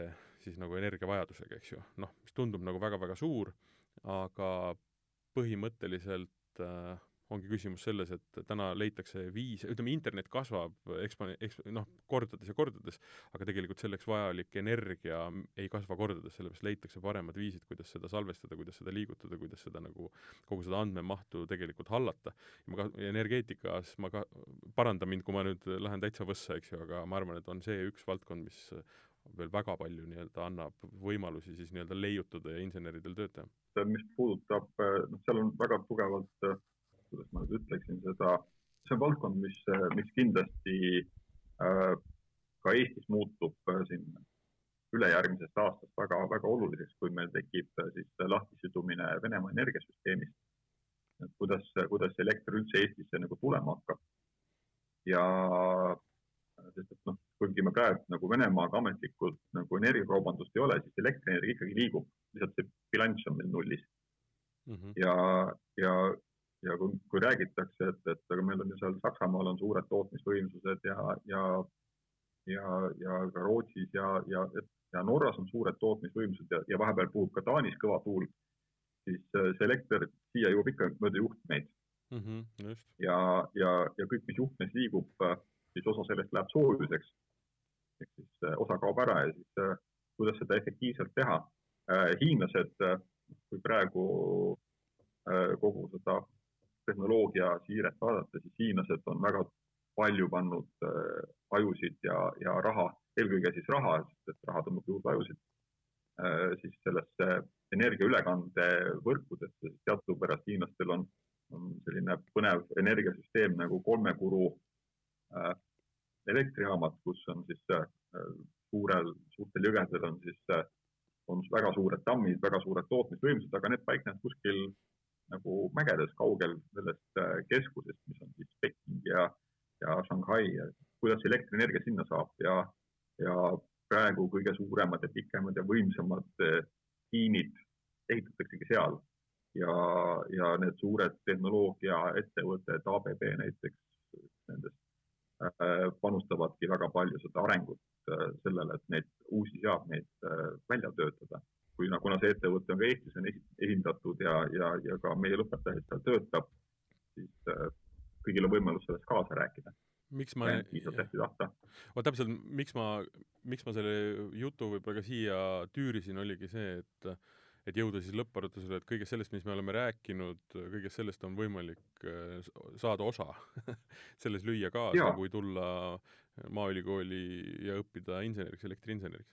siis nagu energiavajadusega, eks ju, noh, mis tundub nagu väga-väga suur, aga põhimõtteliselt äh, ongi küsimus selles, et täna leitakse viise, ütleme, internet kasvab ekspone-, eks-, noh, kordades ja kordades, aga tegelikult selleks vajalik energia ei kasva kordades, sellepärast leitakse paremad viisid, kuidas seda salvestada, kuidas seda liigutada, kuidas seda nagu, kogu seda andmemahtu tegelikult hallata. ja ma ka, energeetikas ma ka, paranda mind, kui ma nüüd lähen täitsa võssa, eks ju, aga ma arvan, et on see üks valdkond, mis veel väga palju nii-öelda annab võimalusi siis nii-öelda leiutada ja inseneridel tööd teha. mis puudutab, noh, seal on väga tugevalt kuidas ma nüüd ütleksin seda, see on valdkond, mis, mis kindlasti äh, ka Eestis muutub äh, siin ülejärgmisest aastast väga, väga oluliseks, kui meil tekib äh, siis lahtisidumine Venemaa energiasüsteemist. et kuidas, kuidas elekter üldse Eestisse nagu tulema hakkab. ja sest et noh, kuigi me praegu nagu Venemaaga ametlikult nagu energiakaubandust ei ole, siis elektrienergia ikkagi liigub lihtsalt see bilanss on meil nullis mm. -hmm. ja, ja, ja kui, kui räägitakse, et, et aga meil on ju seal Saksamaal on suured tootmisvõimsused ja, ja, ja, ja ka Rootsis ja, ja, ja Norras on suured tootmisvõimsused ja, ja vahepeal puhub ka Taanis kõva tuul, siis see elekter siia jõuab ikka mööda juhtmeid mm. -hmm, ja, ja, ja kõik, mis juhtmes liigub, siis osa sellest läheb soojuseks. ehk siis osa kaob ära ja siis kuidas seda efektiivselt teha. hiinlased, kui praegu kogu seda tehnoloogia siiret vaadata, siis hiinlased on väga palju pannud ajusid ja, ja raha, eelkõige siis raha, sest et raha tõmbab juurde ajusid, siis sellesse energiaülekandevõrkudesse, sest teadupärast hiinlastel on on selline põnev energiasüsteem nagu kolmekuru äh, elektrijaamad, kus on siis äh, suurel, suurtel jõgedel on siis äh,, on väga suured tammid, väga suured tootmisvõimsused, aga need paiknevad kuskil nagu mägedes kaugel sellest äh, keskusest, mis on siis Peking ja, ja Shanghai ja kuidas elektrienergia sinna saab ja, ja praegu kõige suuremad ja pikemad ja võimsamad äh, liinid ehitataksegi seal ja, ja need suured tehnoloogiaettevõtted, ABB näiteks, nendest äh, panustavadki väga palju seda arengut sellele, et neid uusi seadmeid välja töötada. Kui, kuna see ettevõte on ka Eestis on esindatud ja, ja, ja ka meie lõpetajaid seal töötab, siis kõigil on võimalus selles kaasa rääkida. Miks ma vot täpselt, miks ma, miks ma selle jutu võib-olla ka siia tüürisin, oligi see, et et jõuda siis lõpparutusele, et kõigest sellest, mis me oleme rääkinud, kõigest sellest on võimalik äh, saada osa. Selles lüüa kaasa, kui tulla Maaülikooli ja õppida inseneriks, elektriinseneriks.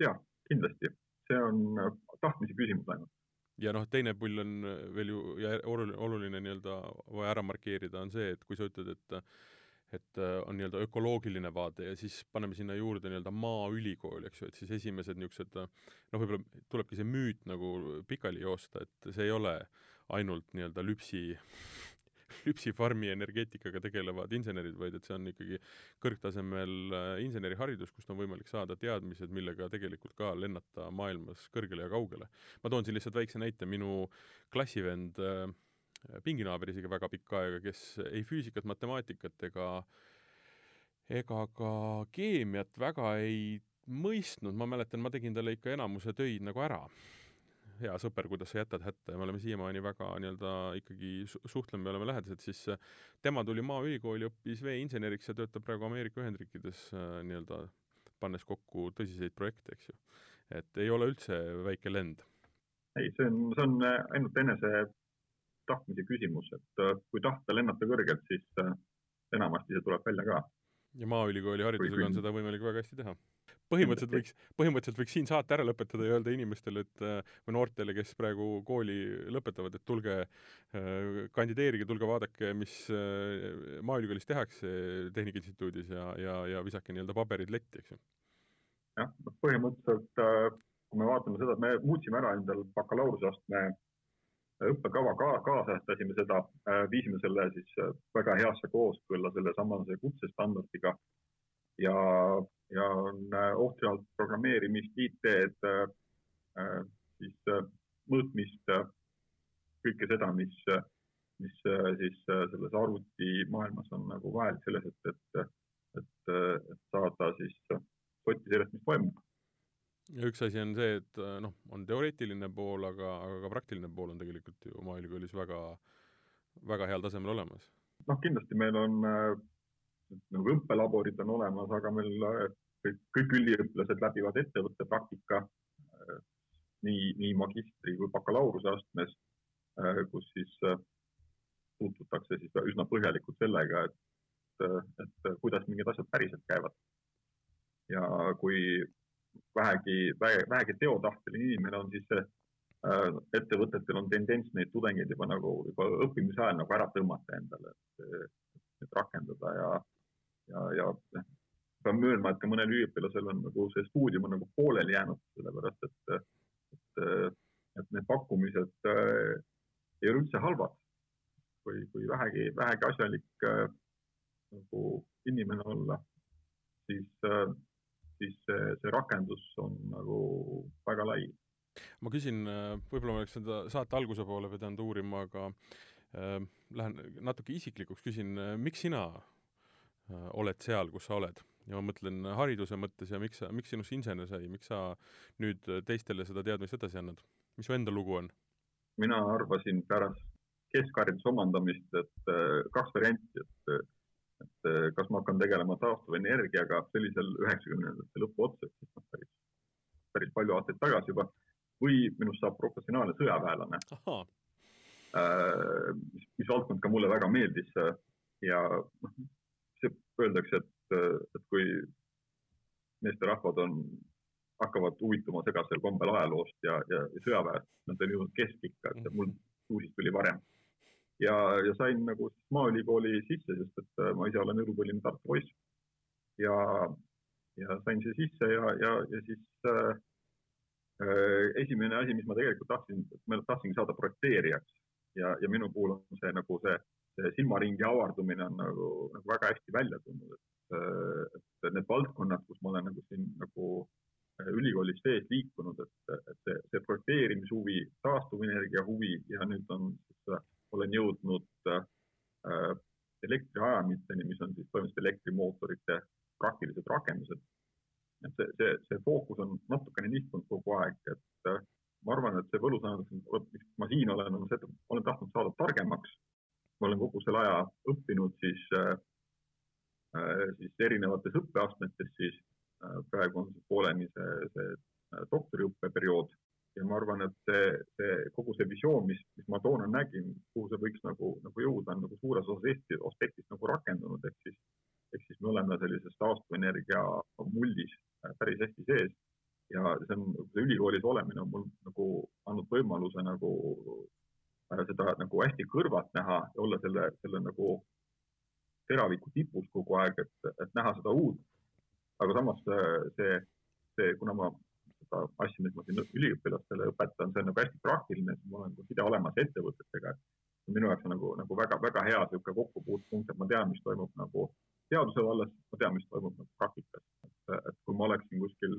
jaa, kindlasti. see on äh, tahtmise küsimus ainult. ja noh, teine pull on veel ju ja oluline, oluline nii-öelda vaja ära markeerida, on see, et kui sa ütled, et et äh, on nii-öelda ökoloogiline vaade ja siis paneme sinna juurde nii-öelda maaülikool, eks ju, et siis esimesed niisugused noh, võib-olla tulebki see müüt nagu pikali joosta, et see ei ole ainult nii-öelda lüpsi lüpsifarmi energeetikaga tegelevad insenerid, vaid et see on ikkagi kõrgtasemel äh, inseneriharidus, kust on võimalik saada teadmised, millega tegelikult ka lennata maailmas kõrgele ja kaugele. ma toon siin lihtsalt väikse näite, minu klassivend äh, pinginaaber isegi väga pikka aega, kes ei füüsikat, matemaatikat ega ega ka keemiat väga ei mõistnud, ma mäletan, ma tegin talle ikka enamuse töid nagu ära. Hea sõber, kuidas sa jätad hätta ja me oleme siiamaani väga nii-öelda ikkagi suhtleme, me oleme lähedased, siis tema tuli Maaülikooli, õppis veeinseneriks ja töötab praegu Ameerika Ühendriikides äh, nii-öelda pannes kokku tõsiseid projekte, eks ju. et ei ole üldse väike lend. ei, see on, see on ainult enese tahtmise küsimus, et äh, kui tahta lennata kõrgelt, siis äh, enamasti see tuleb välja ka. ja Maaülikooli haridusega on seda võimalik väga hästi teha. Põhimõtteliselt võiks, põhimõtteliselt võiks siin saate ära lõpetada ja öelda inimestele, et äh, või noortele, kes praegu kooli lõpetavad, et tulge kandideerige, tulge vaadake, mis Maaülikoolis tehakse Tehnikainstituudis ja, ja, ja visake nii-öelda paberid letti, eks ju. jah, noh põhimõtteliselt kui me vaatame seda, et me muutsime ära endal bakalaureuseastme õppekava ka kaasajastasime seda, äh, viisime selle siis äh, väga heasse kooskõlla sellesamase kutsestandardiga ja, ja on äh, ohtralt programmeerimist, IT-d, siis mõõtmist, kõike seda, mis, mis siis selles arvutimaailmas on nagu vajalik selles, et, et, et, et saada siis sotti sellest, mis toimub ja üks asi on see, et äh, noh, on teoreetiline pool, aga, aga ka praktiline pool on tegelikult ju Maaülikoolis väga, väga heal tasemel olemas. noh, kindlasti meil on äh, nagu õppelaborid on olemas, aga meil äh, kõik, kõik üliõpilased läbivad ettevõtte praktika äh, nii, nii magistri kui bakalaureuse astmes äh,, kus siis äh, tutvutakse siis üsna põhjalikult sellega, et, et kuidas mingid asjad päriselt käivad. ja kui vähegi, vähegi teotahteline inimene on, siis äh, ettevõtetel on tendents neid tudengeid juba nagu juba õppimise ajal nagu ära tõmmata endale, et, et rakendada ja, ja, ja pean möönma, et ka mõnel üliõpilasel on nagu see stuudium on nagu pooleli jäänud, sellepärast et, et, et need pakkumised äh, ei ole üldse halvad. kui, kui vähegi, vähegi asjalik äh, nagu inimene olla, siis äh, siis see, see rakendus on nagu väga lai. Ma küsin, võib-olla ma oleks seda saate alguse poole pidanud uurima, aga äh, lähen natuke isiklikuks, küsin, miks sina oled seal, kus sa oled? ja ma mõtlen hariduse mõttes ja miks sa, miks sinust insener sai, miks sa nüüd teistele seda teadmist edasi annad? mis su enda lugu on? mina arvasin pärast keskhariduse omandamist, et äh, kaks varianti, et et äh, kas ma hakkan tegelema taastuvenergiaga sellisel üheksakümnendate lõpu otsas, noh, päris, päris palju aastaid tagasi juba, või minust saab professionaalne sõjaväelane. Äh, mis, mis valdkond ka mulle väga meeldis ja noh, see öeldakse, et, et kui meesterahvad on, hakkavad huvituma segasel kombel ajaloost ja, ja, ja sõjaväest, nad on jõudnud keskikka, et mul suusis tuli varem. Ja, ja sain nagu Maaülikooli sisse, sest et äh, ma ise olen õlupõline Tartu poiss. ja, ja sain siia sisse ja, ja, ja siis äh, äh, esimene asi, mis ma tegelikult tahtsin, ma tahtsingi saada projekteerijaks. Ja, ja minu puhul on see nagu see, see silmaringi avardumine on nagu, nagu väga hästi välja tulnud, et, äh, et need valdkonnad, kus ma olen nagu siin nagu ülikoolis sees liikunud, et, et see, see projekteerimishuvi, taastuvenergia huvi ja nüüd on siis olen jõudnud äh, elektriajamiteni, mis on siis põhimõtteliselt elektrimootorite praktilised rakendused. et see, see, see fookus on natukene nihkunud kogu aeg, et äh, ma arvan, et see võlusõnadus, miks ma siin olen, on see, et olen tahtnud saada targemaks. Olen kogu selle aja õppinud siis äh,, äh siis erinevates õppeastmetes, siis äh, praegu on pooleni see, see doktoriõppe periood. Ja ma arvan, et see, see kogu see visioon, mis, mis ma toona nägin, kuhu see võiks nagu, nagu jõuda, on nagu suures osas Eesti aspektist nagu rakendunud, ehk siis, ehk siis me oleme sellises taastuvenergia muldis äh, päris hästi sees. Ja see on, see ülikoolis olemine on mul nagu andnud võimaluse nagu seda nagu hästi kõrvalt näha ja olla selle, selle nagu teraviku tipus kogu aeg, et, et näha seda uut. aga samas see, see, kuna ma seda asja, mis ma siin üliõpilastele õpetan, see on nagu hästi praktiline, siis mul on nagu side olemas ettevõtetega. minu jaoks on nagu, nagu väga-väga hea niisugune kokkupuutepunkt, et ma tean, mis toimub nagu teaduse vallas, ma tean, mis toimub nagu praktikas. et, kui ma oleksin kuskil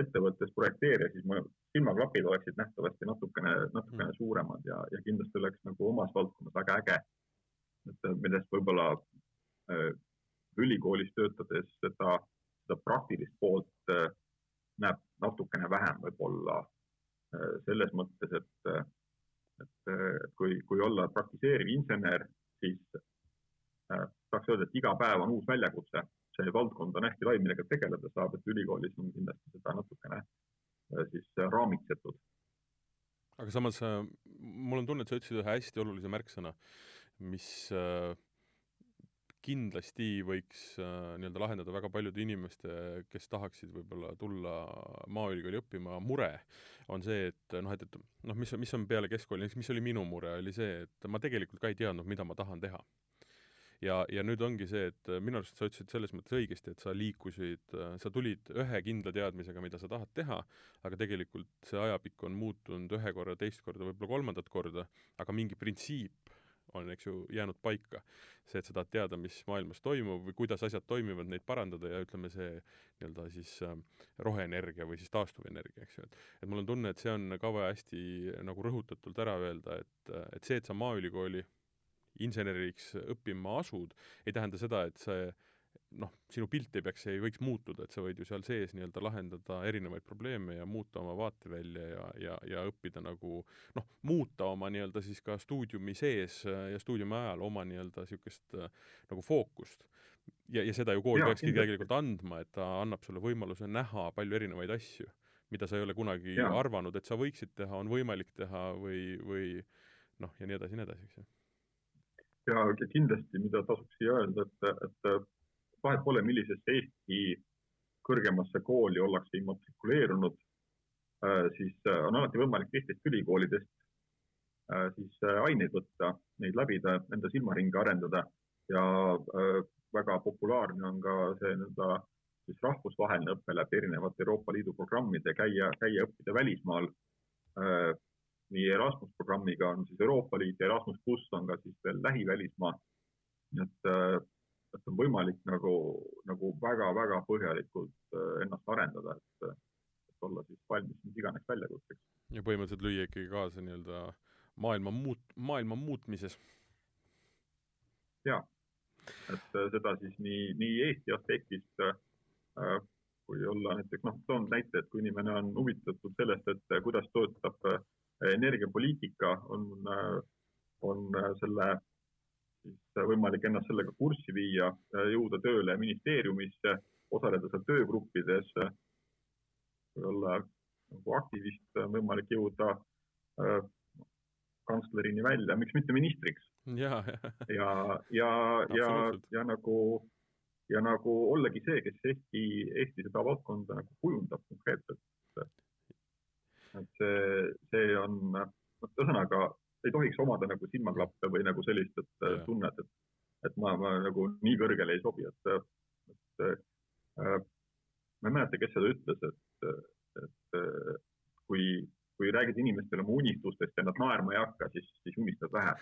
ettevõttes projekteerija, siis mu silmaklapid oleksid nähtavasti natukene, natukene mm. suuremad ja, ja kindlasti oleks nagu omas valdkonnas väga äge. et millest võib-olla äh, ülikoolis töötades seda, seda praktilist poolt äh, näeb natukene vähem võib-olla äh, selles mõttes, et, äh, et, äh, et kui, kui olla praktiseeriv insener, siis äh, tahaks öelda, et iga päev on uus väljakutse. see valdkond on hästi lai, millega tegeleda saab, et ülikoolis on kindlasti seda natukene äh, siis raamitsetud. aga samas äh, mul on tunne, et sa ütlesid ühe hästi olulise märksõna, mis äh, kindlasti võiks äh, nii-öelda lahendada väga paljude inimeste, kes tahaksid võib-olla tulla Maaülikooli õppima, mure on see, et noh, et, et noh, mis, mis on peale keskkooli, näiteks mis oli minu mure, oli see, et ma tegelikult ka ei teadnud, mida ma tahan teha ja, ja nüüd ongi see, et minu arust sa ütlesid selles mõttes õigesti, et sa liikusid, sa tulid ühe kindla teadmisega, mida sa tahad teha, aga tegelikult see ajapikk on muutunud ühe korra, teist korda, võib-olla kolmandat korda, aga mingi printsiip on, eks ju, jäänud paika. see, et sa tahad teada, mis maailmas toimub või kuidas asjad toimivad, neid parandada ja ütleme, see nii-öelda siis äh, roheenergia või siis taastuvenergia, eks ju, et et mul on tunne, et see on ka vaja hästi nagu rõhutatult ära öelda, et, et see, et sa Maaülikooli inseneriks õppima asud, ei tähenda seda, et see noh, sinu pilt ei peaks, ei võiks muutuda, et sa võid ju seal sees nii-öelda lahendada erinevaid probleeme ja muuta oma vaatevälja ja, ja, ja õppida nagu noh, muuta oma nii-öelda siis ka stuudiumi sees ja stuudiumi ajal oma nii-öelda niisugust nagu fookust. ja, ja seda ju kool peakski tegelikult andma, et ta annab sulle võimaluse näha palju erinevaid asju, mida sa ei ole kunagi ja. arvanud, et sa võiksid teha, on võimalik teha või, või noh, ja nii edasi nii edasi, eks ju ja kindlasti, mida tasuks siia öelda, et, et vahet pole, millisesse Eesti kõrgemasse kooli ollakse immatrikuleerunud, äh, siis äh, on alati võimalik teistest ülikoolidest äh, siis aineid võtta, neid läbida, enda silmaringi arendada ja väga populaarne on ka see nii-öelda siis rahvusvaheline õpe läbi erinevate Euroopa Liidu programmide, käia, käia õppida välismaal. Nii Erasmus programmiga on siis Euroopa Liit ja Erasmus pluss on ka siis veel lähivälismaa. et et on võimalik nagu, nagu väga-väga põhjalikult äh, ennast arendada, et, et olla siis valmis mis iganes väljakutseks ja põhimõtteliselt lüüa ikkagi kaasa nii-öelda maailma muut-, maailma muutmises. jaa, et äh, seda siis nii, nii Eesti aspektist äh, kui olla näiteks noh, toon näite, et kui inimene on huvitatud sellest, et kuidas töötab äh, energiapoliitika, on, on selle siis võimalik ennast sellega kurssi viia, jõuda tööle ministeeriumisse, osaleda seal töögruppides, olla nagu aktivist, võimalik jõuda kantslerini välja, miks mitte ministriks. ja, ja, ja, ja, ja nagu, ja nagu ollagi see, kes Eesti, Eesti seda valdkonda nagu kujundab konkreetselt. Et see, see on, noh, ühesõnaga ei tohiks omada nagu silmaklappe või nagu sellist, et ja. tunnet, et, et ma, ma nagu nii kõrgele ei sobi, et, et äh, ma ei mäleta, kes seda ütles, et, et kui kui räägid inimestele oma unistustest ja nad naerma ei hakka, siis, siis unistad vähe.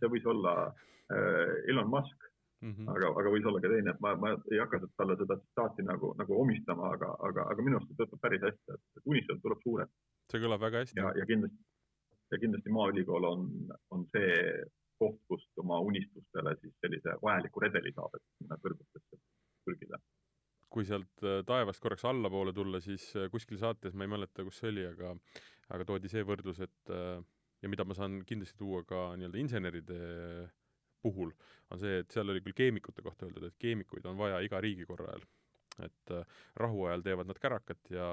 see võis olla äh, Elon Musk mm, -hmm. aga, aga võis olla ka teine, et ma, ma ei hakka talle seda tsitaati nagu, nagu omistama, aga, aga, aga minu arust see töötab päris hästi, et unistused tuleb suured. See kõlab väga hästi. ja, ja kindlasti, ja kindlasti Maaülikool on, on see koht, kust oma unistustele siis sellise vajaliku redeli saab, et sinna kõrgustesse pürgida kui sealt äh, taevast korraks allapoole tulla, siis äh, kuskil saates, ma ei mäleta, kus see oli, aga aga toodi see võrdlus, et äh, ja mida ma saan kindlasti tuua ka nii-öelda inseneride puhul, on see, et seal oli küll keemikute kohta öeldud, et keemikuid on vaja iga riigikorra ajal. et rahuajal teevad nad kärakat ja,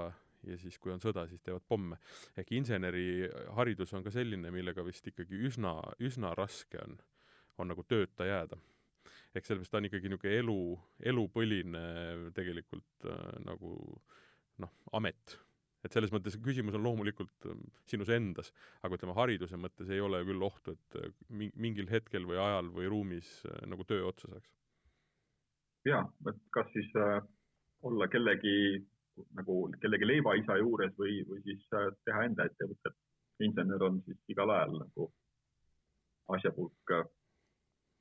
ja siis, kui on sõda, siis teevad pomme. ehk inseneriharidus on ka selline, millega vist ikkagi üsna, üsna raske on, on nagu tööta jääda ehk sellepärast ta on ikkagi niisugune elu, elupõline tegelikult äh, nagu noh, amet. et selles mõttes küsimus on loomulikult äh, sinus endas, aga ütleme, hariduse mõttes ei ole küll ohtu, et äh, mingil hetkel või ajal või ruumis äh, nagu töö otsa saaks. jaa, et kas siis äh, olla kellegi nagu kellegi leivaisa juures või, või siis äh, teha enda ettevõtet. insener on siis igal ajal nagu asjapulk äh,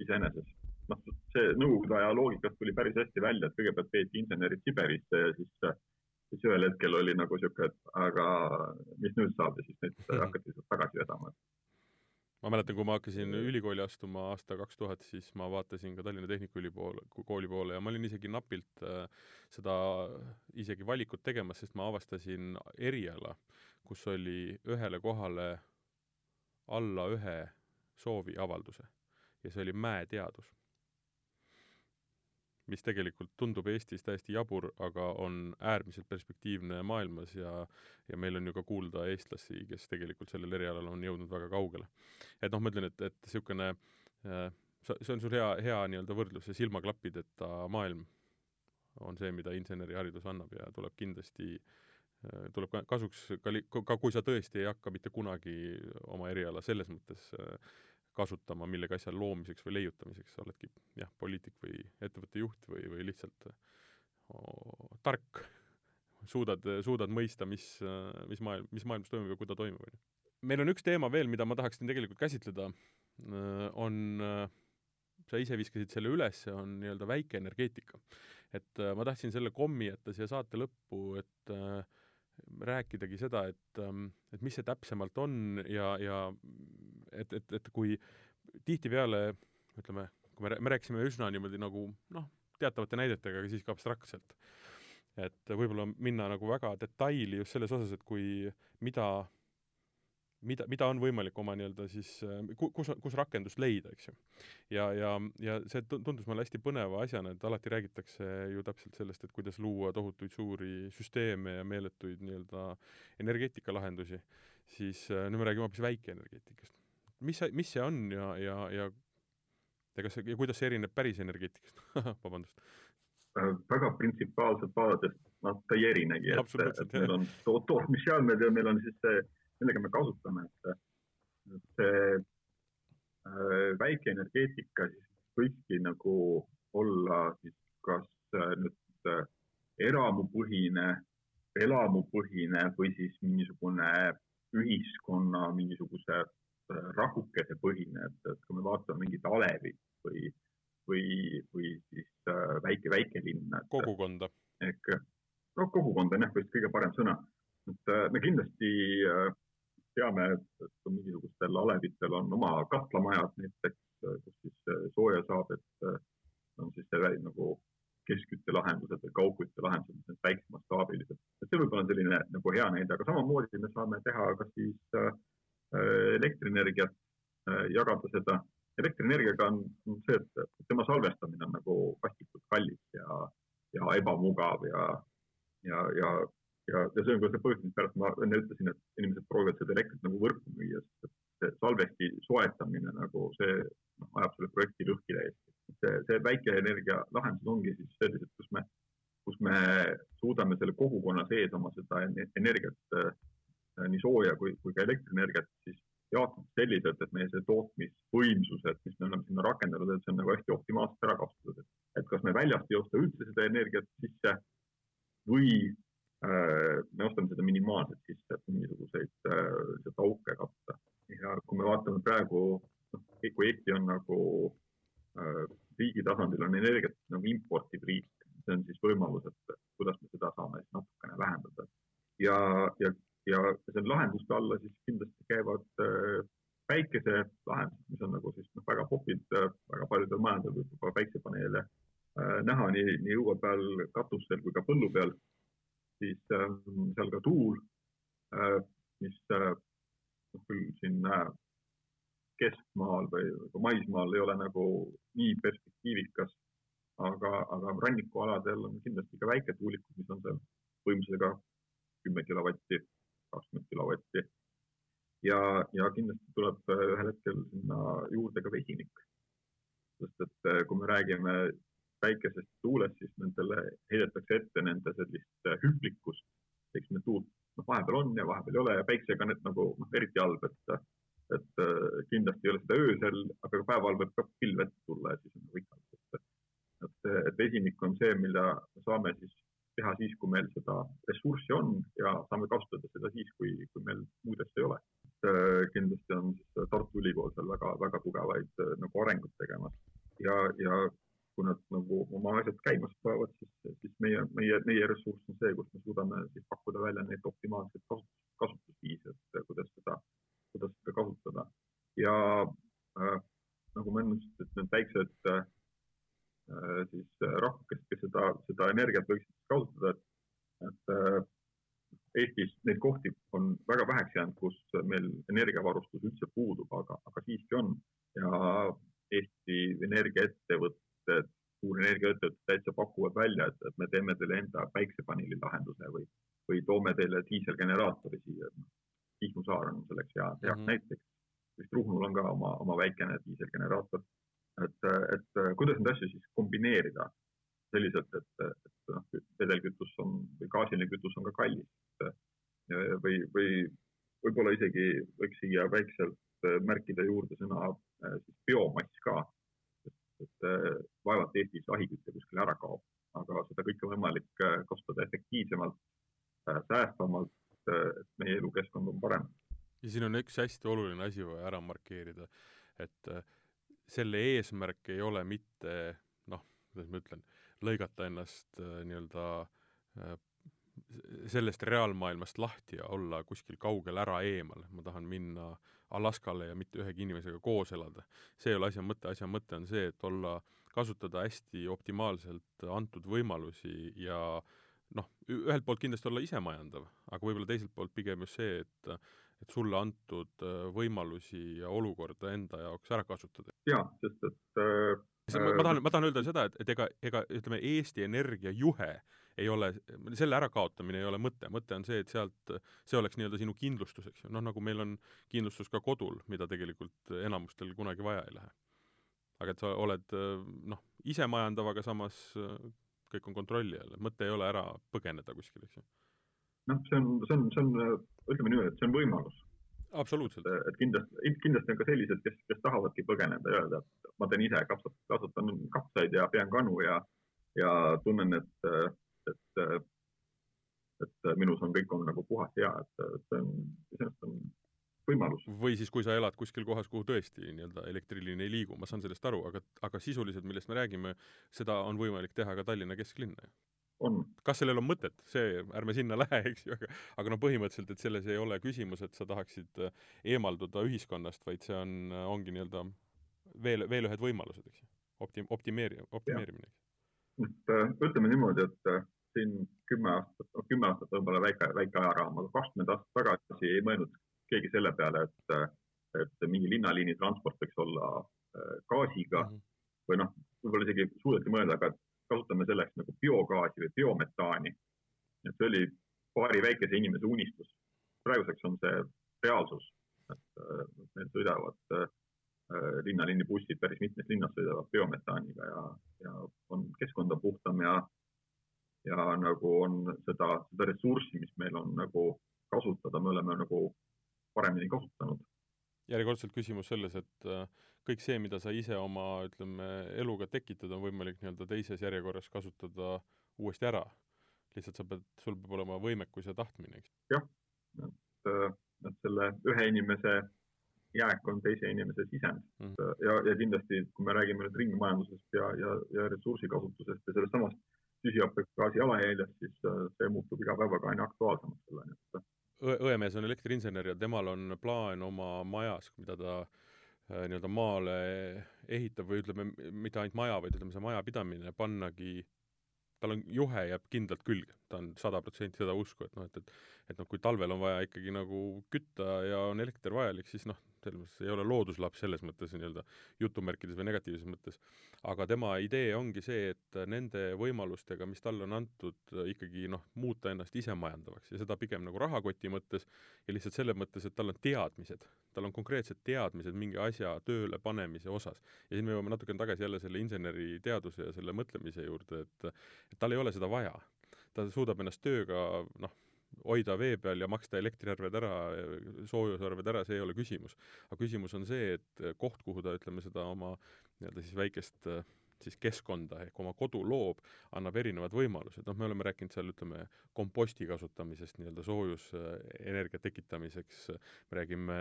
iseenesest noh, see nõukogude aja loogikast tuli päris hästi välja, et kõigepealt peeti insenerid Siberisse ja siis, siis ühel hetkel oli nagu sihuke, et aga mis nüüd saab ja siis neid hakati sealt tagasi vedama. Ma mäletan, kui ma hakkasin ülikooli astuma aasta kaks tuhat, siis ma vaatasin ka Tallinna Tehnikaülikooli kooli poole ja ma olin isegi napilt äh, seda isegi valikut tegemas, sest ma avastasin eriala, kus oli ühele kohale alla ühe sooviavalduse ja see oli mäeteadus mis tegelikult tundub Eestis täiesti jabur, aga on äärmiselt perspektiivne maailmas ja ja meil on ju ka kuulda eestlasi, kes tegelikult sellel erialal on jõudnud väga kaugele. et noh, ma ütlen, et, et niisugune äh, see on sul hea, hea nii-öelda võrdlus, see silmaklapideta maailm on see, mida inseneriharidus annab ja tuleb kindlasti äh, tuleb ka kasuks ka, ka kui sa tõesti ei hakka mitte kunagi oma eriala selles mõttes äh, kasutama millegi asja loomiseks või leiutamiseks, sa oledki jah, poliitik või ettevõtte juht või, või lihtsalt oh, tark, suudad, suudad mõista, mis, mis maailm, mis maailmas toimub ja kui ta toimub, on ju. meil on üks teema veel, mida ma tahaksin tegelikult käsitleda, on, sa ise viskasid selle üles, on nii-öelda väikeenergeetika. et ma tahtsin selle kommi jätta siia saate lõppu, et äh, rääkidagi seda, et, et mis see täpsemalt on ja, ja et, et, et kui tihtipeale ütleme, kui me, me rääkisime üsna niimoodi nagu noh, teatavate näidetega, aga siiski abstraktselt. et võib-olla minna nagu väga detaili just selles osas, et kui, mida mida, mida on võimalik oma nii-öelda siis, kus, kus rakendust leida, eks ju. ja, ja, ja see tundus mulle hästi põneva asjana, et alati räägitakse ju täpselt sellest, et kuidas luua tohutuid suuri süsteeme ja meeletuid nii-öelda energeetikalahendusi, siis nüüd me räägime hoopis väikeenergeetikast. Mis see, mis see on ja, ja, ja ja kas, ja kuidas see erineb päris energeetikast vabandust. Äh, väga printsipiaalselt vaadates noh, ta ei erinegi, et, et meil on to tootmisseadmed ja meil on siis see millega me kasutame, et, et see äh, väikeenergeetika siis võikski nagu olla siis kas äh, nüüd äh, eramupõhine, elamupõhine või siis mingisugune ühiskonna mingisuguse äh, rahukese põhine, et, et kui me vaatame mingit alevit või, või, või siis äh, väike, väikelinna. kogukonda. ehk noh, kogukond on jah vist kõige parem sõna. et äh, me kindlasti äh, teame, et mingisugustel alevitel on oma katlamajad näiteks, kus siis sooja saab, et on siis see nagu keskküttelahendused või kaugküttelahendused, mis on väiksemastaabilised. et see võib-olla on selline nagu hea näide, aga samamoodi me saame teha ka siis äh, elektrienergiat äh,, jagada seda. elektrienergiaga on, on see, et tema salvestamine on nagu vastikult kallis ja, ja ebamugav ja, ja, ja, ja, ja see on ka see põhjus, mispärast ma enne ütlesin, et inimesed proovivad seda elektrit nagu võrku müüa, sest et salvesti soetamine nagu see noh, ajab selle projekti lõhki täiesti see, see väikeenergia lahendus ongi siis sellised, kus me, kus me suudame selle kogukonna sees oma seda energiat äh,, nii sooja kui, kui ka elektrienergiat siis jaotada selliselt, et meie see tootmisvõimsused, mis me oleme sinna rakendanud, et see on nagu hästi optimaalselt ära kasutatud, et, et kas me väljast ei osta üldse seda energiat sisse või äh, me ostame seda minimaalselt sisse, et mingisuguseid äh, auke katta. ja kui me vaatame praegu, noh, kui Eesti on nagu Äh, riigi tasandil on energiat nagu importiv riik, see on siis võimalus, et kuidas me seda saame siis natukene vähendada. ja, ja, ja selle lahenduste alla siis kindlasti käivad äh, päikeselahendused, mis on nagu siis noh, väga popid, äh, väga paljudel majadel võib juba päiksepaneele näha nii, nii õue peal, katustel kui ka põllu peal. siis ähm, seal ka tuul, mis noh, küll siin keskmaal või maismaal ei ole nagu nii perspektiivikas. aga, aga rannikualadel on kindlasti ka väiketuulikud, mis on seal võimsusega kümme kilovatti, kakskümmend kilovatti. ja, ja kindlasti tuleb ühel hetkel sinna juurde ka vesinik. sest et eh, kui me räägime päikesest tuulest, siis nendele heidetakse ette nende sellist hüplikust, eks need tuult noh, vahepeal on ja vahepeal ei ole ja päiksega need nagu noh, eriti halb, et et äh, kindlasti ei ole seda öösel, aga päeval võib ka pilved tulla ja siis on nagu ikka, et, et vesinik on see, mida me saame siis teha siis, kui meil seda ressurssi on ja saame kasutada seda siis, kui, kui meil muud asja ei ole. Äh, kindlasti on siis Tartu Ülikool seal väga-väga tugevaid äh, nagu arengut tegemas ja, ja kui nad nagu oma asjad käimas panevad, siis, siis meie, meie, meie ressurss on see, kus me suudame siis pakkuda välja neid optimaalseid kasutus, kasutusviise, et kuidas seda kuidas seda kasutada. ja äh, nagu ma enne ütlesin, et need väiksed äh, siis äh, rahvakesed, kes seda, seda energiat võiksid kasutada, et, et äh, Eestis neid kohti on väga väheks jäänud, kus meil energiavarustus üldse puudub, aga, aga siiski on ja Eesti energiaettevõtted, suurenergiaettevõtted täitsa pakuvad välja, et, et me teeme teile enda päiksepaneeli lahenduse või, või toome teile diiselgeneraatori siia. Kihnu saar on selleks hea, heaks mm -hmm. näiteks. vist Ruhnul on ka oma, oma väikene diiselgeneraator. Et, et kuidas neid asju siis kombineerida selliselt, et, et noh, vedelkütus on või gaasiline kütus on ka kallis. või, või võib-olla isegi võiks siia väikselt märkida juurde sõna siis biomass ka. et vaevalt Eestis ahiküte kuskil ära kaob, aga seda kõike on võimalik kasutada efektiivsemalt, säästvamalt et meie elukeskkond on parem. ja siin on üks hästi oluline asi vaja ära markeerida, et äh, selle eesmärk ei ole mitte noh, kuidas ma ütlen, lõigata ennast äh, nii-öelda äh, sellest reaalmaailmast lahti ja olla kuskil kaugel ära eemal, ma tahan minna Alaskale ja mitte ühegi inimesega koos elada. see ei ole asja mõte, asja mõte on see, et olla, kasutada hästi optimaalselt antud võimalusi ja noh, ühelt poolt kindlasti olla isemajandav, aga võib-olla teiselt poolt pigem just see, et et sulle antud äh, võimalusi ja olukorda enda jaoks ära kasutada. Jaa, sest et äh, ma, ma tahan, ma tahan öelda seda, et, et ega, ega ütleme, Eesti Energia juhe ei ole, selle ärakaotamine ei ole mõte, mõte on see, et sealt, see oleks nii-öelda sinu kindlustus, eks ju, noh nagu meil on kindlustus ka kodul, mida tegelikult enamustel kunagi vaja ei lähe. aga et sa oled noh, isemajandav, aga samas kõik on kontrolli all, mõte ei ole ära põgeneda kuskile, eks ju. noh, see on, see on, see on, ütleme niimoodi, et see on võimalus. Absoluutselt. et kindlasti, kindlasti on ka sellised, kes, kes tahavadki põgeneda ja öelda, et ma teen ise kapsat, kasvatan kapsaid ja pean kanu ja, ja tunnen, et, et, et minus on, kõik on nagu puhas ja et, et see on, iseenesest on võimalus. või siis, kui sa elad kuskil kohas, kuhu tõesti nii-öelda elektriliin ei liigu, ma saan sellest aru, aga, aga sisuliselt, millest me räägime, seda on võimalik teha ka Tallinna kesklinna on. kas sellel on mõtet, see, ärme sinna lähe, eks ju, aga aga no põhimõtteliselt, et selles ei ole küsimus, et sa tahaksid äh, eemalduda ühiskonnast, vaid see on, äh, ongi nii-öelda veel, veel ühed võimalused, eks ju. Optim-, optimeeri-, optimeerimine, et äh, ütleme niimoodi, et siin kümme aastat, noh kümme aastat võib-olla väike, väike ajaraam, aga kakskümmend aastat tagasi ei mõelnud keegi selle peale, et, et mingi linnaliini transport võiks olla gaasiga mm -hmm. või noh, võib-olla isegi suudeti mõelda, aga kasutame selleks nagu biogaasi või biometaani. et see oli paari väikese inimese unistus. praeguseks on see reaalsus, et need sõidavad linnaliini bussid päris mitmes linnas sõidavad biometaaniga ja, ja on keskkonda puhtam ja, ja nagu on seda, seda ressurssi, mis meil on nagu kasutada, me oleme nagu paremini kasutanud. Järjekordselt küsimus selles, et äh, kõik see, mida sa ise oma, ütleme, eluga tekitad, on võimalik nii-öelda teises järjekorras kasutada uuesti ära. lihtsalt sa pead, sul peab olema võimekus ja tahtmine, eks? jah, et, äh, et selle ühe inimese jääk on teise inimese sisend mm. -hmm. ja, ja kindlasti, kui me räägime nüüd ringmajandusest ja, ja, ja ressursikasutusest ja sellest samast süsihappegaasi jalajäljest, siis see muutub iga päevaga aina aktuaalsemaks selle, nii et õemees on elektriinsener ja temal on plaan oma majas, mida ta äh, nii-öelda maale ehitab või ütleme, mitte ainult maja, vaid ütleme, see majapidamine pannagi, tal on juhe jääb kindlalt külge, ta on sada protsenti seda usku, et noh, et, et et noh, kui talvel on vaja ikkagi nagu kütta ja on elekter vajalik, siis noh, selles mõttes ei ole looduslaps selles mõttes nii-öelda jutumärkides või negatiivses mõttes. Aga tema idee ongi see, et nende võimalustega, mis talle on antud, ikkagi noh, muuta ennast isemajandavaks ja seda pigem nagu rahakoti mõttes ja lihtsalt selle mõttes, et tal on teadmised, tal on konkreetsed teadmised mingi asja tööle panemise osas. ja siin me jõuame natukene tagasi jälle selle inseneriteaduse ja selle mõtlemise juurde, et et tal ei ole seda vaja. ta suudab ennast tööga noh, hoida vee peal ja maksta elektriarved ära, soojusarved ära, see ei ole küsimus. aga küsimus on see, et koht, kuhu ta, ütleme, seda oma nii-öelda siis väikest siis keskkonda ehk oma kodu loob, annab erinevad võimalused, noh, me oleme rääkinud seal, ütleme, komposti kasutamisest nii-öelda soojusenergia tekitamiseks, me räägime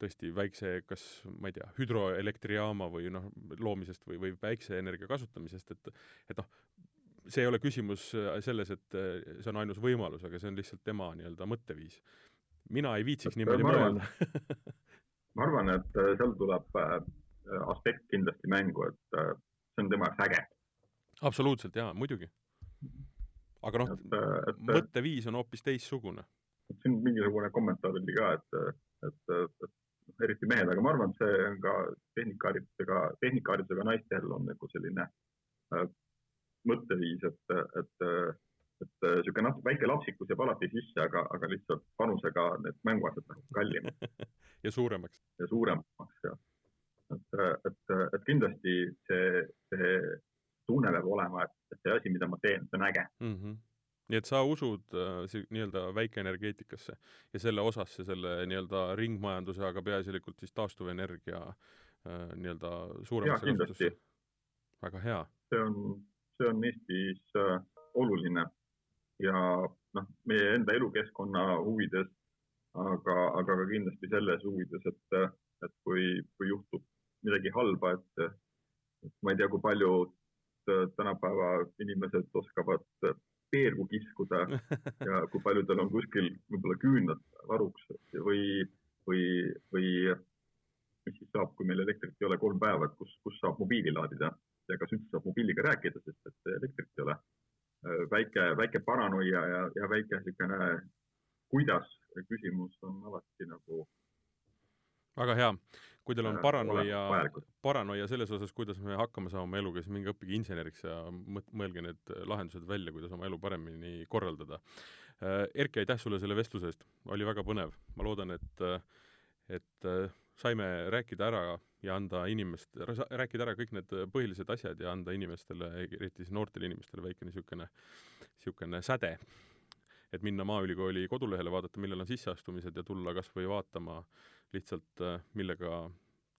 tõesti väikse, kas ma ei tea, hüdroelektrijaama või noh, loomisest või, või päikseenergia kasutamisest, et et noh, see ei ole küsimus äh, selles, et äh, see on ainus võimalus, aga see on lihtsalt tema nii-öelda mõtteviis. mina ei viitsiks niimoodi mõelda ma arvan, et äh, seal tuleb aspekt kindlasti mängu, et see on tema jaoks äge. absoluutselt jaa, muidugi. aga noh, mõtteviis on hoopis teistsugune. siin mingisugune kommentaar oli ka, et, et, et eriti mehed, aga ma arvan, et see on ka tehnikaharidusega, tehnikaharidusega naistel on nagu selline mõtteviis, et, et, et niisugune natuke väike lapsikus jääb alati sisse, aga, aga lihtsalt panusega need mänguasjad lähevad kallimaks ja suuremaks. ja suuremaks, jah. et, et, et kindlasti see, see tunne peab olema, et, see asi, mida ma teen, see on äge mm. -hmm nii et sa usud äh, nii-öelda väikeenergeetikasse ja selle osasse, selle nii-öelda ringmajanduse, aga peaasjalikult siis taastuvenergia äh, nii-öelda suuremasse kasutusse? väga hea. see on, see on Eestis äh, oluline. Ja noh, meie enda elukeskkonna huvides, aga, aga ka kindlasti selles huvides, et, et kui, kui juhtub midagi halba, et, et ma ei tea, kui paljud äh, tänapäeva inimesed oskavad peergu kiskuda ja kui paljudel on kuskil võib-olla küünlad varuks või, või, või mis siis saab, kui meil elektrit ei ole kolm päeva, et kus, kus saab mobiili laadida ja kas üldse saab mobiiliga rääkida, sest et elektrit ei ole. Äh, väike, väike paranoia ja, ja väike niisugune kuidas küsimus on alati nagu väga hea. kui teil on äh, paranoia, paranoia selles osas, kuidas me hakkama saame eluga, siis minge õppige inseneriks ja mõelge need lahendused välja, kuidas oma elu paremini korraldada. Äh, Erki, aitäh sulle selle vestluse eest, oli väga põnev. ma loodan, et, et saime rääkida ära ja anda inimest, rääkida ära kõik need põhilised asjad ja anda inimestele, eriti siis noortele inimestele väike niisugune, niisugune säde, et minna Maaülikooli kodulehele, vaadata, millal on sisseastumised ja tulla kas või vaatama lihtsalt, millega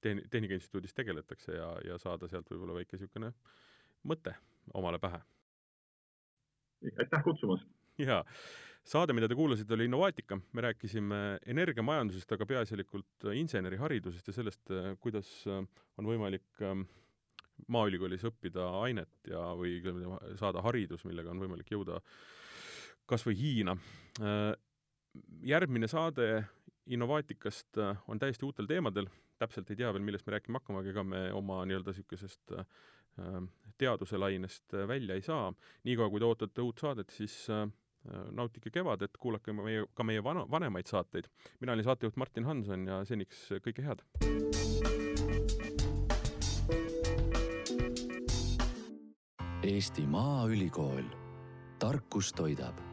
tehn-, Tehnikainstituudis tegeletakse ja, ja saada sealt võib-olla väike niisugune mõte omale pähe. aitäh kutsumast! jaa saade, mida te kuulasite, oli Innovaatika, me rääkisime energiamajandusest, aga peaasjalikult inseneriharidusest ja sellest, kuidas on võimalik ähm, Maaülikoolis õppida ainet ja, või saada haridus, millega on võimalik jõuda kas või Hiina. järgmine saade Innovaatikast on täiesti uutel teemadel, täpselt ei tea veel, millest me rääkima hakkame, aga ega me oma nii-öelda niisugusest teaduse lainest välja ei saa. niikaua, kui te ootate uut saadet, siis nautige kevadet, kuulake meie, ka meie vana, vanemaid saateid. mina olin saatejuht Martin Hanson ja seniks kõike head! Eesti Maaülikool, tarkus toidab